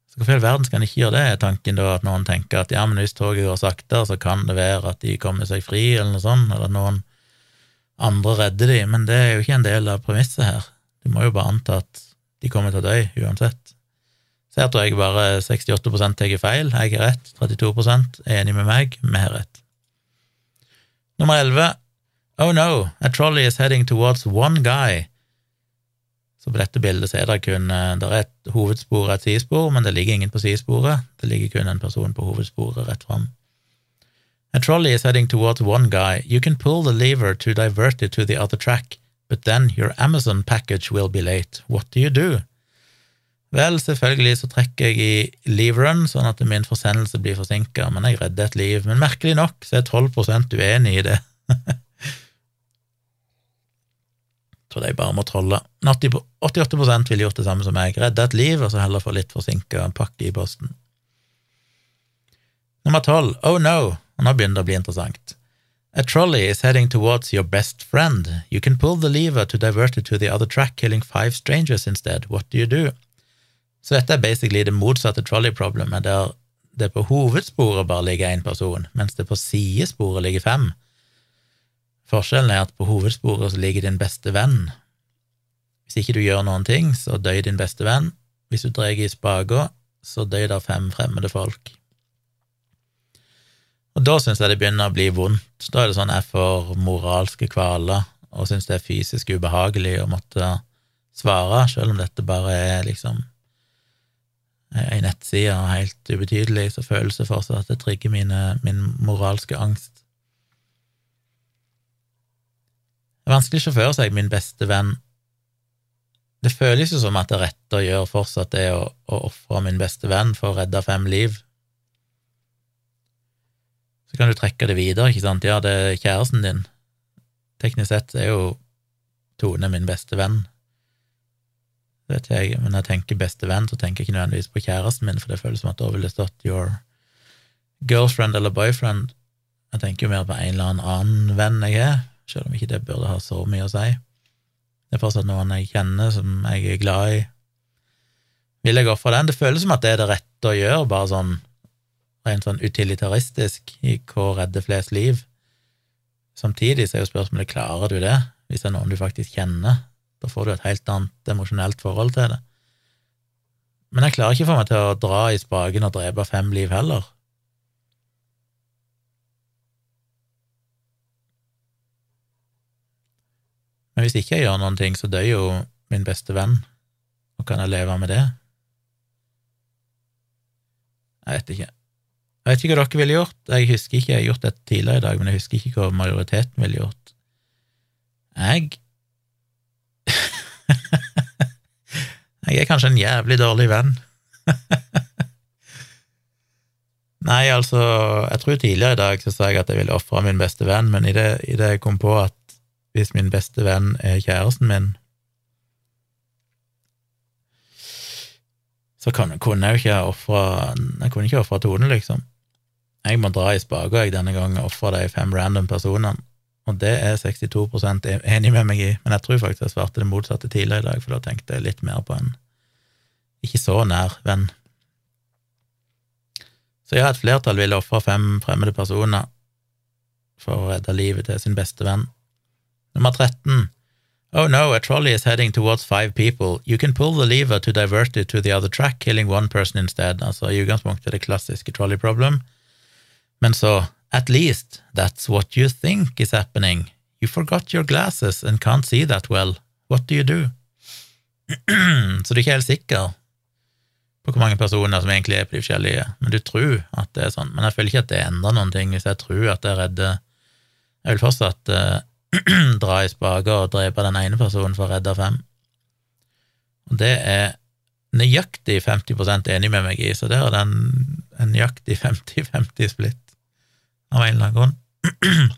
Så hvorfor i all verden skal en ikke gjøre det, er tanken da, at noen tenker at ja, men hvis toget går saktere, så kan det være at de kommer seg fri, eller noe sånt, eller noen andre redder de, men det er jo ikke en del av premisset her. Du må jo bare anta at de kommer til å dø uansett. Så her tror jeg bare 68 tar feil, jeg har rett, 32% er enig med meg, vi har rett. Nummer 11. Oh no, a trolley is heading towards one guy. Så på dette bildet så er det kun eh, det er et hovedspor og et sidespor, men det ligger ingen på sidesporet. Det ligger kun en person på hovedsporet rett fram. A trolley is heading towards one guy. You can pull the lever to divert it to the other track, but then your Amazon package will be late. What do you do? Vel, selvfølgelig så trekker jeg i leave-run, sånn at min forsendelse blir forsinka, men jeg redder et liv. Men merkelig nok så er 12% uenig i det. (laughs) Tror de bare må trolle. 88% ville gjort det samme som meg, redde et liv, og så heller få litt forsinka pakke i posten. Nummer 12. Oh no, og nå begynner det å bli interessant. A trolley is heading towards your best friend. You can pull the lever to divert it to the other track, killing five strangers instead. What do you do? Så dette er basically det motsatte trolley-problemet, der det på hovedsporet bare ligger én person, mens det på sidesporet ligger fem. Forskjellen er at på hovedsporet så ligger din beste venn. Hvis ikke du gjør noen ting, så dør din beste venn. Hvis du drar i spaker, så dør det fem fremmede folk. Og da syns jeg det begynner å bli vondt. Da er det sånn jeg får moralske kvaler og syns det er fysisk ubehagelig å måtte svare, selv om dette bare er liksom ei nettside og helt ubetydelig, så føles det fortsatt at det trigger mine, min moralske angst. Det er vanskelig å for seg min beste venn Det føles jo som at det rette å gjøre fortsatt er å, å ofre min beste venn for å redde fem liv. Så kan du trekke det videre, ikke sant, ja, det er kjæresten din. Teknisk sett er jo Tone min beste venn. Vet jeg, men når jeg tenker beste venn, så tenker jeg ikke nødvendigvis på kjæresten min, for det føles som at da ville det stått your girlfriend eller boyfriend. Jeg tenker jo mer på en eller annen venn jeg er, selv om ikke det burde ha så mye å si. Det er fortsatt noen jeg kjenner, som jeg er glad i. Vil jeg ofre den? Det føles som at det er det rette å gjøre, bare sånn rent sånn utilitaristisk i hva redder flest liv. Samtidig så er jo spørsmålet klarer du det, hvis det er noen du faktisk kjenner. Da får du et helt annet emosjonelt forhold til det. Men jeg klarer ikke få meg til å dra i spaken og drepe fem liv heller. Men hvis ikke jeg gjør noen ting, så dør jo min beste venn, og kan jeg leve med det? Jeg vet ikke. Jeg vet ikke hva dere ville gjort. Jeg husker ikke, jeg har gjort dette tidligere i dag, men jeg husker ikke hva majoriteten ville gjort. Jeg (laughs) Jeg er kanskje en jævlig dårlig venn. (laughs) Nei, altså, jeg tror tidligere i dag så sa jeg at jeg ville ofre min beste venn, men i det, i det jeg kom på at hvis min beste venn er kjæresten min, så kunne jeg jo ikke ofre Jeg kunne ikke ofre Tone, liksom. Jeg må dra i spaka jeg denne gangen og ofre de fem random personene, og det er 62 e- enig med meg i, men jeg tror faktisk jeg svarte det motsatte tidligere i dag, for da tenkte jeg litt mer på en ikke så nær venn. Så ja, et flertall ville ofre fem fremmede personer for å redde livet til sin beste venn. Nummer 13. Oh no, a trolley is heading towards five people. You can pull the lever to divert it to the other track, killing one person instead. Altså i utgangspunktet det klassiske trolley problem. Men så, at least that's what you think is happening. You forgot your glasses and can't see that well. What do you do? (clears throat) så du er ikke helt sikker på hvor mange personer som egentlig er på de forskjellige, men du tror at det er sånn. Men jeg føler ikke at det endrer noen ting hvis jeg tror at jeg redder Jeg vil fortsatt uh, (clears throat) dra i spaker og drepe den ene personen for å redde fem. Og det er nøyaktig 50 enig med meg i, så det er den en nøyaktig 50-50-splitt av en eller annen grunn. (clears throat)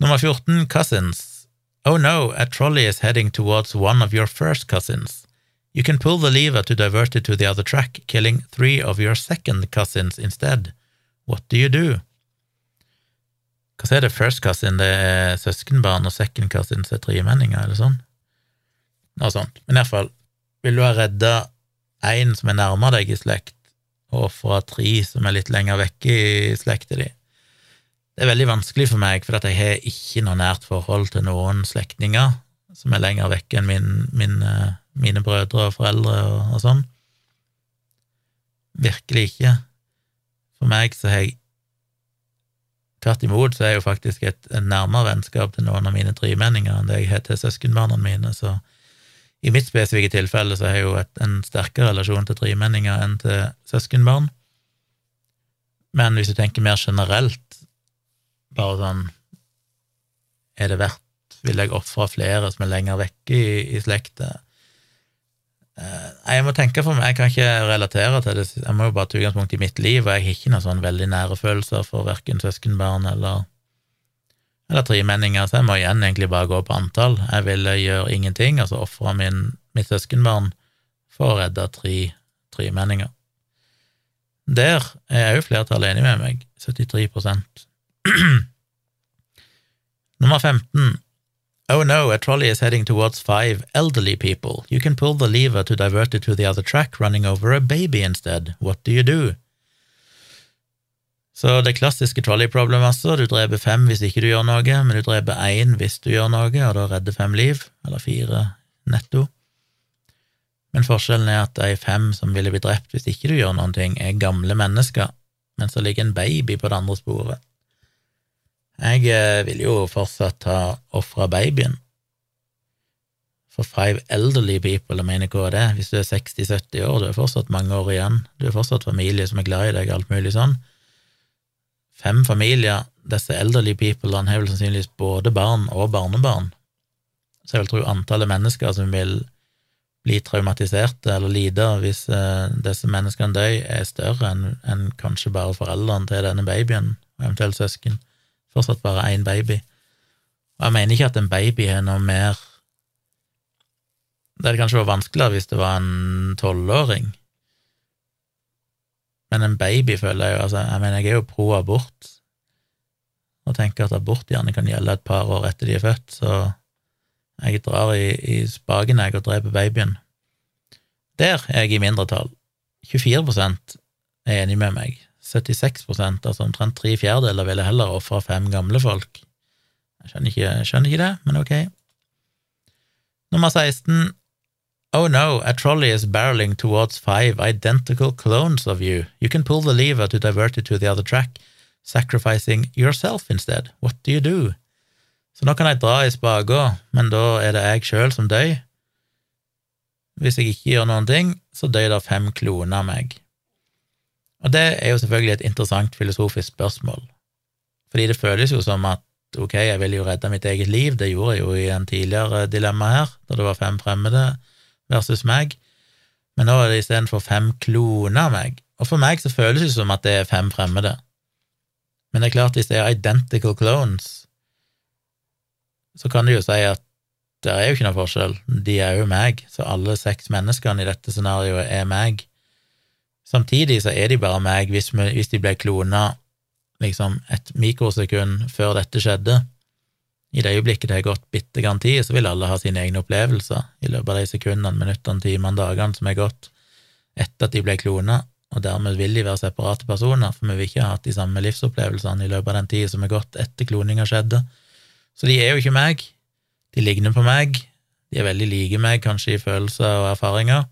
Nummer 14, cousins. Oh no, a trolley is heading towards one of your first cousins. You can pull the lever to divert it to the other track, killing three of your second cousins instead. What do you do? Hva er det first cousin? Det er søskenbarn, og second cousin er tremenninger, eller sånn? Noe sånt. Men iallfall, vil du ha redda én som er nærmere deg i slekt, og fra tre som er litt lenger vekke i slekta di. Det er veldig vanskelig for meg, for jeg har ikke noe nært forhold til noen slektninger som er lenger vekke enn min, min, eh, mine brødre og foreldre og, og sånn. Virkelig ikke. For meg så har jeg Tvert imot så er jeg jo faktisk et, et nærmere vennskap til noen av mine tremenninger enn det jeg har til søskenbarna mine, så i mitt spesifikke tilfelle så har jeg jo et, en sterkere relasjon til tremenninger enn til søskenbarn. Men hvis du tenker mer generelt, bare sånn Er det verdt Vil jeg ofre flere som er lenger vekke i, i slekta? Eh, jeg må tenke for meg, jeg kan ikke relatere til det, jeg må jo bare ta utgangspunkt i mitt liv, og jeg har ikke noen sånn veldig nære følelser for verken søskenbarn eller eller tre menninger, så jeg må igjen egentlig bare gå på antall. Jeg ville gjøre ingenting, altså ofre mitt søskenbarn for å redde tre tremenninger. Der er jo flertallet enig med meg, 73% (clears throat) Nummer 15. Oh no, a trolley is heading towards five elderly people. You can pull the lever to divert it to the other track, running over a baby instead. What do you do? Så det klassiske trolley-problemet, altså. Du dreper fem hvis ikke du gjør noe, men du dreper én hvis du gjør noe, og da redder fem liv, eller fire netto. Men forskjellen er at de fem som ville blitt drept hvis ikke du gjør noen ting, er gamle mennesker, mens det ligger en baby på det andre sporet. Jeg eh, vil jo fortsatt ha ofra babyen. For five elderly people, jeg mener hva det? Hvis du er 60-70 år, du er fortsatt mange år igjen, du er fortsatt familie som er glad i deg, alt mulig sånn. Fem familier, disse elderly people, har vel sannsynligvis både barn og barnebarn. Så jeg vil tro antallet mennesker som vil bli traumatiserte eller lide hvis uh, disse menneskene dør, er større enn en kanskje bare foreldrene til denne babyen, eventuelt søsken. Fortsatt bare én baby. Og jeg mener ikke at en baby er noe mer Det hadde kanskje vært vanskeligere hvis det var en tolvåring, men en baby føler jeg jo altså, Jeg mener, jeg er jo pro abort, og tenker at abort gjerne kan gjelde et par år etter de er født, så jeg drar i, i spaken, jeg, og dreper babyen. Der er jeg i mindretall. 24% er enig med meg. 76% altså omtrent tre fjerdedeler, ville heller ofre fem gamle folk. Jeg skjønner ikke, jeg skjønner ikke det, men ok. Nummer 16. Oh no, a trolley is barreling towards five identical clones of you. You can pull the lever to divert it to the other track, sacrificing yourself instead. What do you do? Så nå kan jeg dra i spaka, men da er det jeg sjøl som dør. Hvis jeg ikke gjør noen ting, så dør det fem kloner av meg. Og det er jo selvfølgelig et interessant filosofisk spørsmål, fordi det føles jo som at ok, jeg vil jo redde mitt eget liv, det gjorde jeg jo i en tidligere dilemma her, da det var fem fremmede versus meg, men nå er det istedenfor fem kloner meg, og for meg så føles det som at det er fem fremmede. Men det er klart, hvis det er identical clones, så kan du jo si at det er jo ikke noe forskjell, de er jo meg, så alle seks menneskene i dette scenarioet er meg. Samtidig så er de bare meg hvis, vi, hvis de ble klona liksom et mikrosekund før dette skjedde. I det øyeblikket det har gått bitte grann tid, så vil alle ha sine egne opplevelser i løpet av de sekundene, minuttene, timene, dagene som er gått etter at de ble klona, og dermed vil de være separate personer, for vi vil ikke ha hatt de samme livsopplevelsene i løpet av den tida som er gått etter kloninga skjedde. Så de er jo ikke meg. De ligner på meg. De er veldig like meg, kanskje i følelser og erfaringer,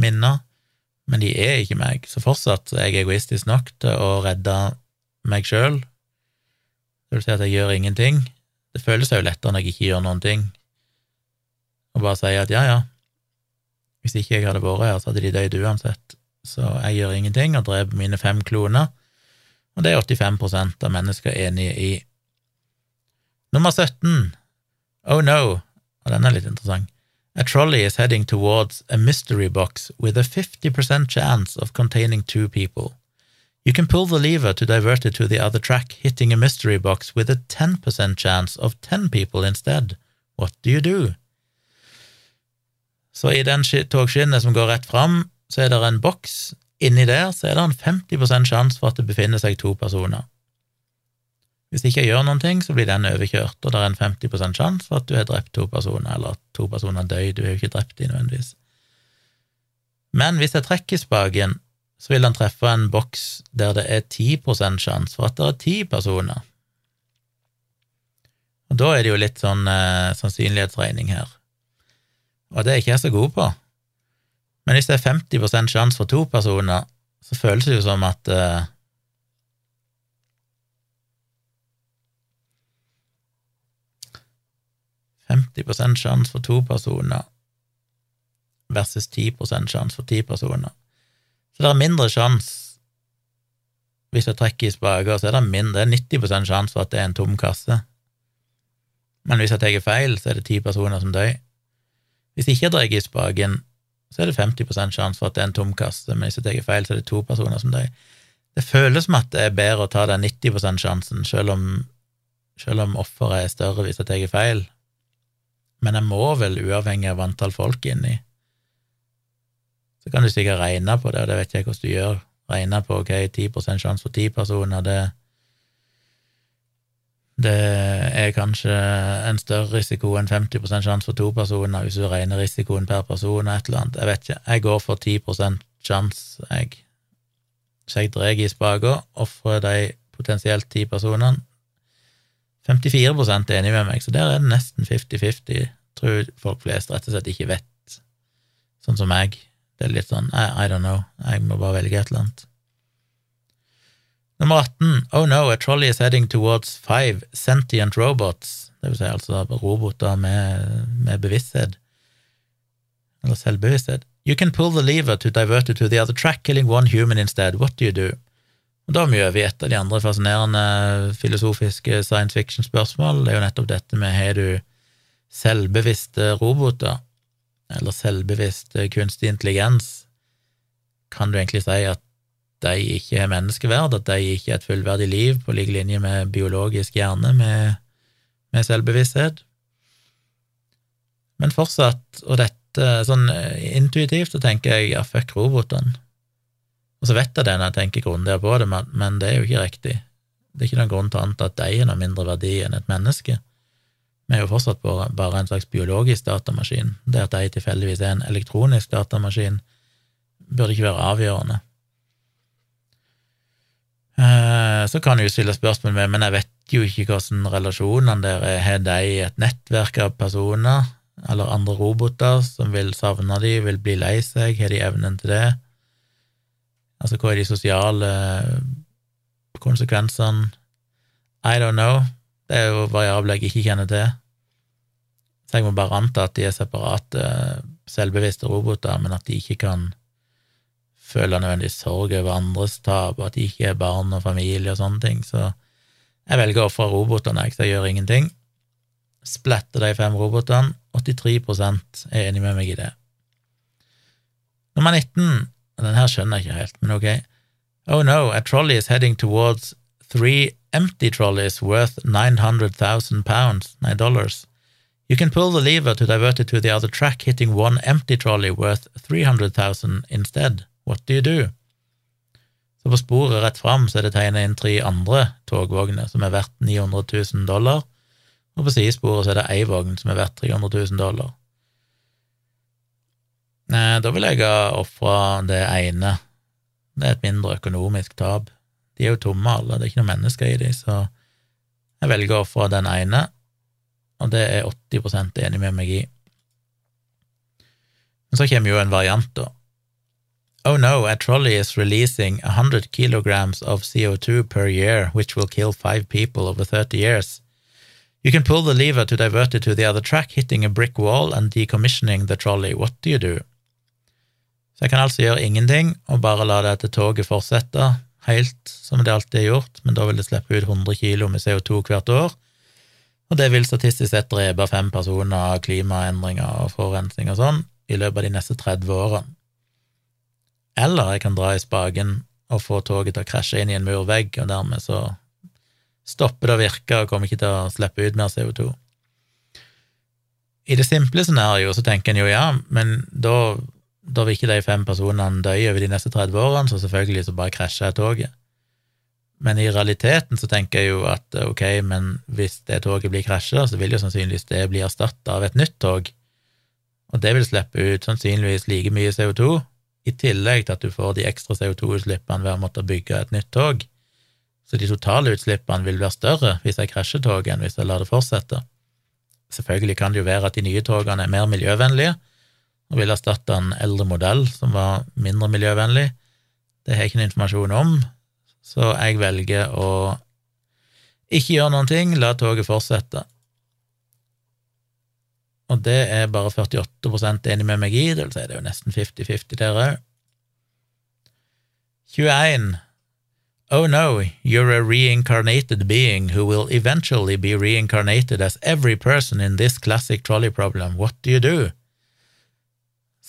minner, men de er ikke meg. Så fortsatt er jeg egoistisk nok til å redde meg sjøl. Det vil si at jeg gjør ingenting. Det føles jo lettere når jeg ikke gjør noen ting, og bare sier at ja, ja, hvis ikke jeg hadde vært her, så hadde de dødd uansett. Så jeg gjør ingenting og dreper mine fem kloner, og det er 85 av mennesker enige i. Nummer 17. Oh no, og den er litt interessant. A trolley is heading towards a mystery box with a 50% chance of containing two people. You can pull the lever to divert it to the other track, hitting a mystery box with a 10% chance of 10 people instead. What do you do? Så i den togskinnet som går rett fram, så er det en boks. Inni der så er det en 50% sjanse for at det befinner seg to personer. Hvis ikke jeg gjør noen ting, så blir den overkjørt, og det er en 50 sjanse for at du har drept to personer, eller at to personer dør, du har jo ikke drept dem nødvendigvis. Men hvis jeg trekker spaken, så vil den treffe en boks der det er 10 sjanse for at det er ti personer. Og da er det jo litt sånn eh, sannsynlighetsregning her, og det er ikke jeg så god på. Men hvis det er 50 sjanse for to personer, så føles det jo som at eh, 50 sjanse for to personer versus 10 sjanse for ti personer. Så det er mindre sjanse hvis jeg trekker i spaker, så er det mindre, det er 90 sjanse for at det er en tom kasse. Men hvis jeg tar feil, så er det ti personer som dør. Hvis jeg ikke drar i spaken, så er det 50% sjanse for at det er en tom kasse, men hvis jeg tar feil, så er det to personer som dør. Det føles som at det er bedre å ta den 90 sjansen, selv om, selv om offeret er større hvis jeg tar feil, men jeg må vel, uavhengig av antall folk inni. Så kan du sikkert regne på det, og det vet jeg hvordan du gjør. Regne på ok, 10% sjanse for ti personer, det Det er kanskje en større risiko enn 50% sjanse for to personer hvis du regner risikoen per person og et eller annet. Jeg vet ikke. Jeg går for 10 sjanse, jeg. Så jeg drar i spaka, ofrer de potensielt ti personene. 54% er enig med meg, så der er det nesten 50-50. Tror folk flest rett og slett ikke vet, sånn som meg. Det er litt sånn I, I don't know, jeg må bare velge et eller annet. Nummer 18. Oh no, a trolley is heading towards five sentient robots. Det vil si altså roboter med, med bevissthet. Eller selvbevissthet. You can pull the lever to divert it to the other track, killing one human instead. What do you do? Og Da er vi et av de andre fascinerende filosofiske science fiction-spørsmål. Det er jo nettopp dette med har du selvbevisste roboter, eller selvbevisst kunstig intelligens? Kan du egentlig si at de ikke har menneskeverd, at de ikke er et fullverdig liv på lik linje med biologisk hjerne med, med selvbevissthet. Men fortsatt, og dette sånn intuitivt, så tenker jeg ja, fuck robotene. Og så vet jeg det når jeg tenker grundigere på det, men det er jo ikke riktig. Det er ikke noen grunn til å anta at de har noe mindre verdi enn et menneske. Vi er jo fortsatt bare en slags biologisk datamaskin. Det at jeg tilfeldigvis er en elektronisk datamaskin, burde ikke være avgjørende. Eh, så kan du stille spørsmål med, men jeg vet jo ikke hvordan relasjonene der er. Har de et nettverk av personer eller andre roboter som vil savne de, vil bli lei seg? Har de evnen til det? Altså, hva er de sosiale konsekvensene? I don't know. Det er jo variabler jeg ikke kjenner til. Så jeg må bare anta at de er separate, selvbevisste roboter, men at de ikke kan føle nødvendig sorg over andres tap, at de ikke er barn og familie og sånne ting, så jeg velger å ofre robotene, jeg, så jeg gjør ingenting. Splatter de fem robotene. 83% er enig med meg i det. Nummer 19, den her skjønner jeg ikke helt, men ok. Oh no, a trolley is heading towards three empty trolleys worth 900,000 pounds, nei, dollars. You can pull the lever to divert it to the other track, hitting one empty trolley worth 300,000 instead. What do you do? Så på sporet rett fram så er det tegnet inn tre andre togvogner som er verdt 900 000 dollar, og på sidesporet så er det ei vogn som er verdt 300 000 dollar. Da vil jeg ha ofra det ene. Det er et mindre økonomisk tap. De er jo tomme, alle, det er ikke noen mennesker i de, så jeg velger å ofre den ene, og det er 80 enig med meg i. Men så kommer jo en variant, da. Oh no, a trolley is releasing 100 kilograms of CO2 per year, which will kill five people over 30 years. You can pull the lever to divert it to the other track, hitting a brick wall and decommissioning the trolley. What do you do? Så jeg kan altså gjøre ingenting og bare la dette toget fortsette helt som det alltid er gjort, men da vil det slippe ut 100 kilo med CO2 hvert år, og det vil statistisk sett drepe fem personer av klimaendringer og forurensning og sånn i løpet av de neste 30 årene. Eller jeg kan dra i spaken og få toget til å krasje inn i en murvegg, og dermed så stopper det å virke og kommer ikke til å slippe ut mer CO2. I det simple scenarioet så tenker en jo ja, men da, da vil ikke de fem personene dø over de neste 30 årene, så selvfølgelig så bare krasjer jeg toget. Men i realiteten så tenker jeg jo at ok, men hvis det toget blir krasja, så vil jo sannsynligvis det bli erstatta av et nytt tog, og det vil slippe ut sannsynligvis like mye CO2, i tillegg til at du får de ekstra CO2-utslippene ved å måtte bygge et nytt tog. Så de totale utslippene vil være større hvis jeg krasjer toget, enn hvis jeg lar det fortsette. Selvfølgelig kan det jo være at de nye togene er mer miljøvennlige og vil erstatte en eldre modell som var mindre miljøvennlig. Det har jeg ikke noe informasjon om, så jeg velger å ikke gjøre noen ting, la toget fortsette. Og det er bare 48% enig med meg i, det vil si det er jo nesten 50-50 der òg. 21. Oh no, you're a reincarnated being who will eventually be reincarnated as every person in this classic trolley problem. What do you do?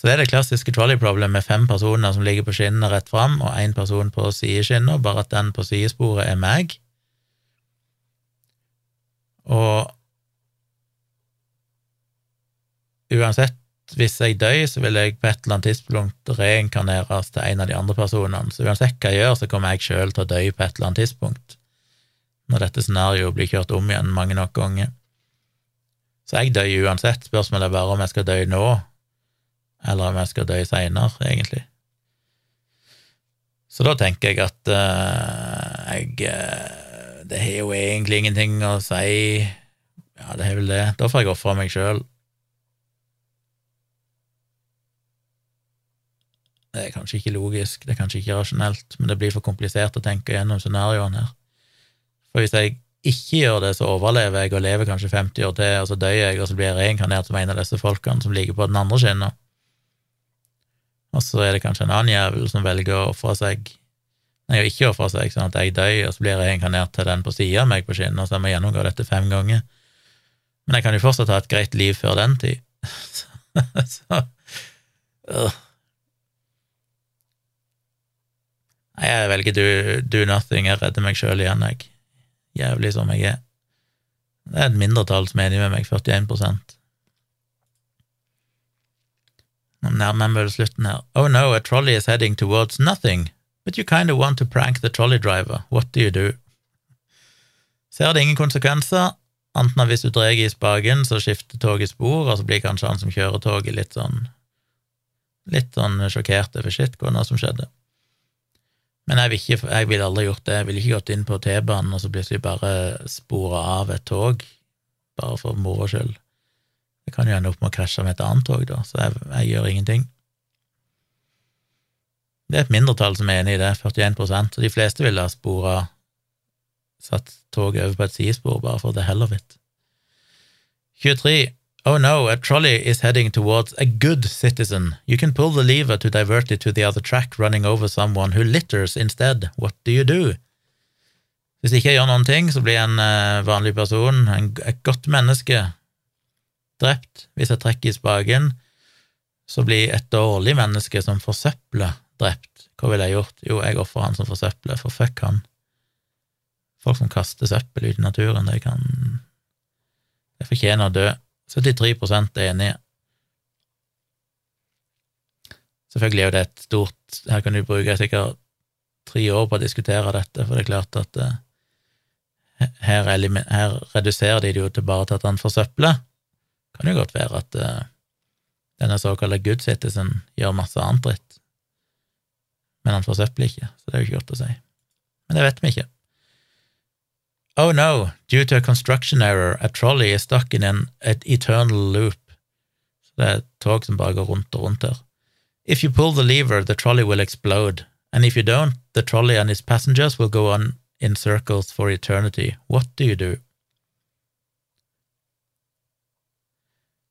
Så det er det klassiske trolley problem med fem personer som ligger på skinnene rett fram, og én person på sideskinnet, bare at den på sidesporet er meg. Og uansett, hvis jeg dør, så vil jeg på et eller annet tidspunkt reinkarneres til en av de andre personene. Så uansett hva jeg gjør, så kommer jeg sjøl til å dø på et eller annet tidspunkt. når dette scenarioet blir kjørt om igjen mange nok ganger. Så jeg dør uansett. Spørsmålet er bare om jeg skal dø nå, eller om jeg skal dø seinere, egentlig. Så da tenker jeg at uh, jeg uh, Det har jo egentlig ingenting å si. Ja, det har vel det. Da får jeg ofre meg sjøl. Det er kanskje ikke logisk, det er kanskje ikke rasjonelt, men det blir for komplisert å tenke gjennom scenarioene her. For hvis jeg ikke gjør det, så overlever jeg og lever kanskje 50 år til, og så dør jeg, og så blir jeg reinkarnert som en av disse folkene som ligger på den andre skinna. Og så er det kanskje en annen jævel som velger å ofre seg Nei, å ikke ofre seg, sånn at jeg dør, og så blir jeg inkarnert til den på sida av meg på skinnet, og så må jeg gjennomgå dette fem ganger. Men jeg kan jo fortsatt ha et greit liv før den tid. (laughs) så, øh. Jeg velger do, do nothing, jeg redder meg sjøl igjen, jeg. Jævlig som jeg er. Det er et mindretall som er enig med meg, 41 Nå nærmer jeg meg slutten her. Oh no, a trolley is heading towards nothing, but you kind of want to prank the trolley driver. What do you do? Ser det ingen konsekvenser, anten hvis du drar i spaken, så skifter toget spor, og så blir kanskje han som kjører toget, litt sånn litt sånn sjokkert over shit, hva nå som skjedde. Men jeg ville vil aldri gjort det. Jeg ville ikke gått inn på T-banen og så plutselig bare spora av et tog, bare for moro skyld. Det kan jo ende opp med å krasje med et annet tog, da, så jeg, jeg gjør ingenting. Det er et mindretall som er enig i det, 41 og de fleste ville ha spora satt toget over på et sidespor bare for the hell of it. 23. Oh no, a trolley is heading towards a good citizen. You can pull the lever to divert it to the other track, running over someone who litters instead. What do you do? Hvis ikke jeg gjør noen ting, så blir jeg en uh, vanlig person, en, et godt menneske, drept. Hvis jeg trekker i spaken, så blir et dårlig menneske som forsøpler, drept. Hva ville jeg gjort? Jo, jeg ofrer han som forsøpler, for fuck han. Folk som kaster søppel ut i naturen, de kan De fortjener å dø. 73% er enige. Selvfølgelig er det et stort Her kan du bruke sikkert tre år på å diskutere dette, for det er klart at uh, her, her, reduserer de det jo til bare til at han forsøpler. Kan jo godt være at uh, denne såkalte good citizen gjør masse annet dritt, men han forsøpler ikke, så det er jo ikke godt å si. Men det vet vi ikke. Oh no, due to a construction error, a trolley is stuck in an, eternal loop. Så det er et tog som bare går rundt og rundt her. If you pull the lever, the trolley will explode, and if you don't, the trolley and its passengers will go on in circles for eternity. What do you do?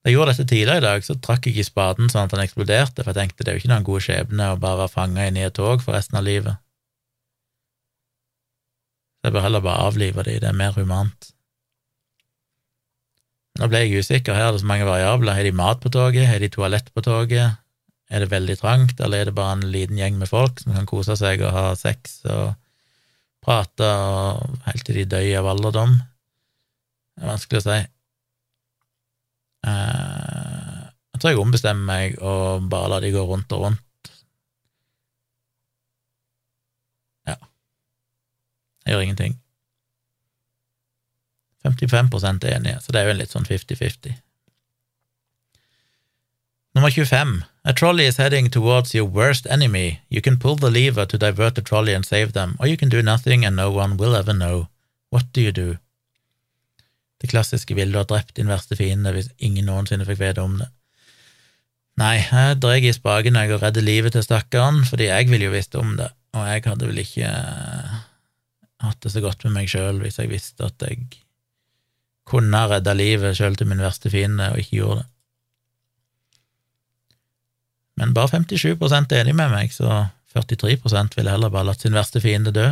Da jeg gjorde dette tidligere i dag, så trakk jeg i spaden sånn at han eksploderte, for jeg tenkte det er jo ikke noen god skjebne å bare være fanga inne i et tog for resten av livet. Så jeg bør heller bare avlive de, det er mer humant. Nå ble jeg usikker, her er det så mange variabler. Har de mat på toget? Har de toalett på toget? Er det veldig trangt, eller er det bare en liten gjeng med folk som kan kose seg og ha sex og prate og helt til de dør av alderdom? Det er vanskelig å si. Eh, jeg tror jeg ombestemmer meg og bare lar de gå rundt og rundt Ja. Jeg gjør ingenting. 55 er enige, så det er jo en litt sånn 50-50. Nummer 25. A trolley is heading towards your worst enemy. You can pull the lever to divert the trolley and save them, or you can do nothing and no one will ever know. What do you do? Det klassiske ville du ha drept din verste fiende hvis ingen noensinne fikk vite om det. Nei, jeg drar i spaken og redder livet til stakkaren, fordi jeg ville jo visst om det, og jeg hadde vel ikke hatt det så godt med meg sjøl hvis jeg visste at jeg kunne ha redda livet sjøl til min verste fiende, og ikke gjorde det. Men bare 57% er enig med meg, så 43% ville heller bare latt sin verste fiende dø.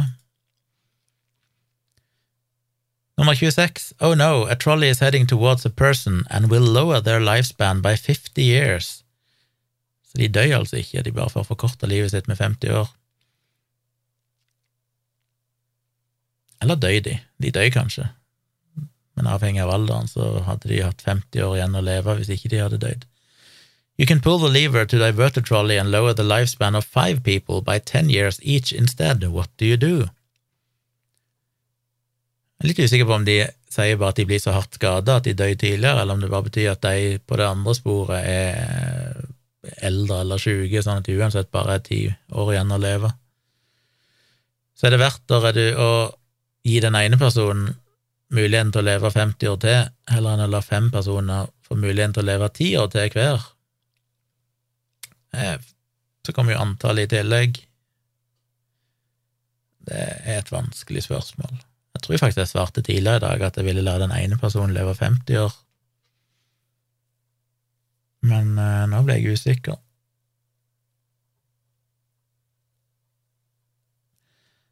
Nummer 26. Oh no, a trolley is heading towards a person and will lower their lifespan by 50 years. Så de dør altså ikke, de bare får forkorta livet sitt med 50 år. Eller døy de? De døy kanskje, men avhengig av alderen så hadde de hatt 50 år igjen å leve hvis ikke de hadde dødd. You can pull the lever to divert the trolley and lower the lifespan of five people by ten years each instead. What do you do? Jeg er litt usikker på om de sier bare at de blir så hardt skada at de dør tidligere, eller om det bare betyr at de på det andre sporet er eldre eller syke, sånn at de uansett bare er ti år igjen å leve. Så er det verdt å gi den ene personen muligheten til å leve 50 år til, heller enn å la fem personer få muligheten til å leve ti år til hver. Eh, så kommer jo antallet i tillegg. Det er et vanskelig spørsmål. Jeg tror faktisk jeg svarte tidligere i dag at jeg ville la den ene personen leve 50 år, men eh, nå ble jeg usikker.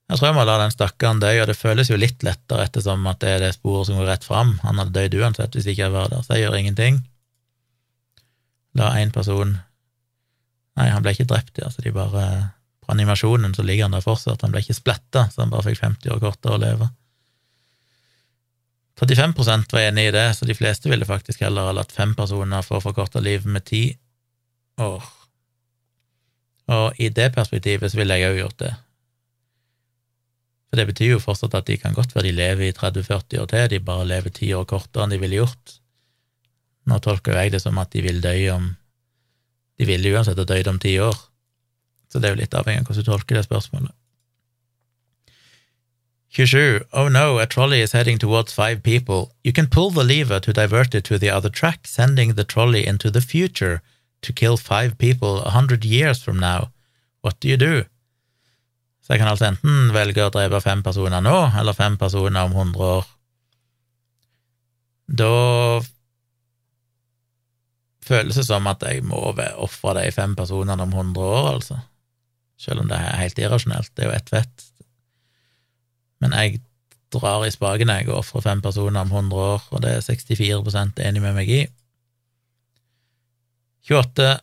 Jeg tror jeg må la den stakkaren dø, og det føles jo litt lettere ettersom at det er det sporet som går rett fram. Han hadde dødd uansett hvis ikke jeg var der, så jeg gjør ingenting. La én person Nei, han ble ikke drept, ja, så de bare På animasjonen så ligger han der fortsatt, han ble ikke splatta, så han bare fikk 50 år kortere å leve. 35 var enig i det, så de fleste ville faktisk heller ha latt fem personer få forkorta liv med ti år. Og i det perspektivet så ville jeg òg gjort det. For det betyr jo fortsatt at de kan godt være de lever i 30-40 år til, de bare lever ti år kortere enn de ville gjort. Nå tolker jo jeg det som at de vil dø om De ville uansett ha dødd om ti år, så det er jo litt avhengig av hvordan du tolker det spørsmålet. 27. Oh no, a trolley is heading towards five people. You can pull the lever to divert it to the other track, sending the trolley into the future to kill five people a hundred years from now. What do you do? Så jeg kan altså enten velge å drepe fem personer nå, eller fem personer om hundre år. Da føles det som at jeg må ofre de fem personene om hundre år, altså. Selv om det er helt irrasjonelt. Det er jo ett fett. Men jeg drar i spaken, jeg, og ofrer fem personer om 100 år, og det er 64% enig med meg i. 28.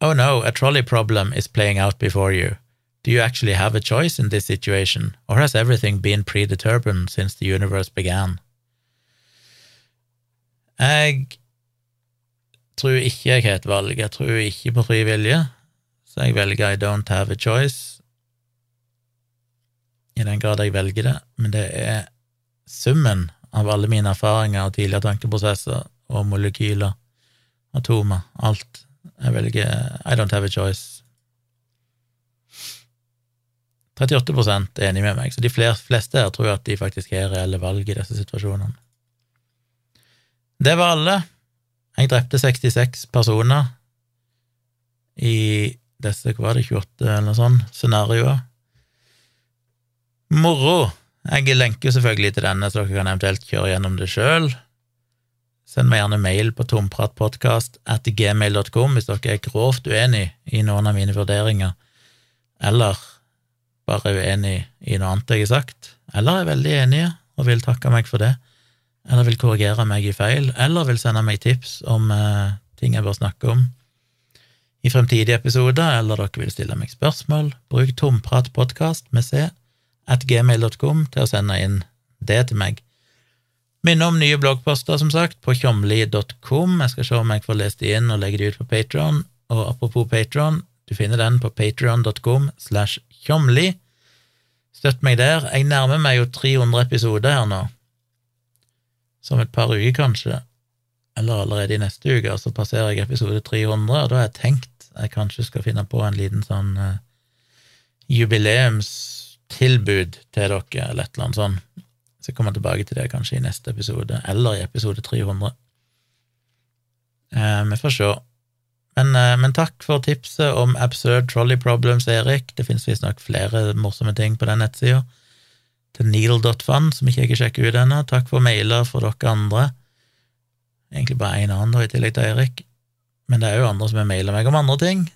Oh no, a trolley problem is playing out before you. Do you actually have a choice in this situation, or has everything been predetermined since the universe began? Jeg tror ikke jeg har et valg, jeg tror ikke på fri vilje, så jeg velger I don't have a choice i den grad jeg velger det, men det er summen av alle mine erfaringer og tidligere tankeprosesser og molekyler, atomer, alt. Jeg velger I don't have a choice. 38% er enig med meg, så de fleste her tror at de faktisk har reelle valg i disse situasjonene. Det var alle. Jeg drepte 66 personer i disse, hva var det, 28 eller noe sånt, scenarioer. Moro! Jeg lenker selvfølgelig til denne, så dere kan eventuelt kjøre gjennom det sjøl. Send meg gjerne mail på tompratpodkast.gmail.com hvis dere er grovt uenig i noen av mine vurderinger, eller bare uenig i noe annet jeg har sagt, eller er veldig enige og vil takke meg for det, eller vil korrigere meg i feil, eller vil sende meg tips om eh, ting jeg bør snakke om i fremtidige episoder, eller dere vil stille meg spørsmål, bruk tompratpodkast med C at gmail.com til å sende inn det til meg. Minne om nye bloggposter, som sagt, på tjomli.com. Jeg skal se om jeg får lest de inn og legge de ut på Patron. Og apropos Patron, du finner den på patron.com slash tjomli. Støtt meg der. Jeg nærmer meg jo 300 episoder her nå. Som et par uker, kanskje. Eller allerede i neste uke, så passerer jeg episode 300, og da har jeg tenkt jeg kanskje skal finne på en liten sånn uh, jubileums tilbud til dere, eller et eller annet sånt. Så jeg kommer tilbake til det kanskje i neste episode, eller i episode 300. Eh, vi får se. Men, eh, men, takk for tipset om Absurd Trolley Problems, Erik. Det finnes visstnok flere morsomme ting på den nettsida. Til needle.fun, som ikke jeg har sjekket ut ennå. Takk for mailer for dere andre. Egentlig bare én annen, da, i tillegg til Eirik. Men det er jo andre som har maila meg om andre ting,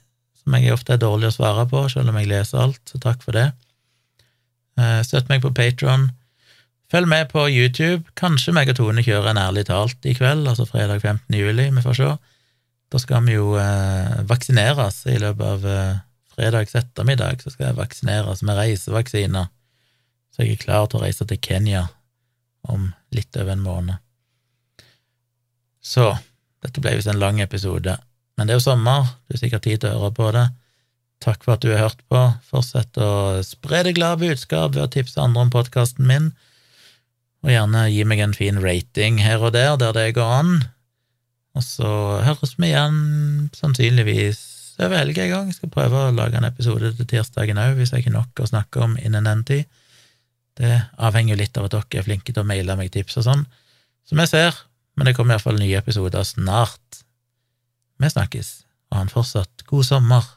som jeg ofte er dårlig å svare på, selv om jeg leser alt, så takk for det. Eh, støtt meg på Patron. Følg med på YouTube. Kanskje meg og Tone kjører en Ærlig talt i kveld, altså fredag 15. juli. Vi får se. Da skal vi jo eh, vaksineres i løpet av eh, fredags ettermiddag. Så skal jeg vaksineres med reisevaksiner, så jeg er klar til å reise til Kenya om litt over en måned. Så dette ble visst en lang episode, men det er jo sommer, du har sikkert tid til å høre på det. Takk for at du har hørt på. Fortsett å spre det glade budskap ved å tipse andre om podkasten min. og gjerne gi meg en fin rating her og der, der det går an. Og så høres vi igjen sannsynligvis over helga en gang. Skal prøve å lage en episode til tirsdagen òg, hvis jeg ikke nok å snakke om innen den tid. Det avhenger litt av at dere er flinke til å maile meg tips og sånn, som jeg ser, men det kommer iallfall nye episoder snart. Vi snakkes, og ha en fortsatt god sommer.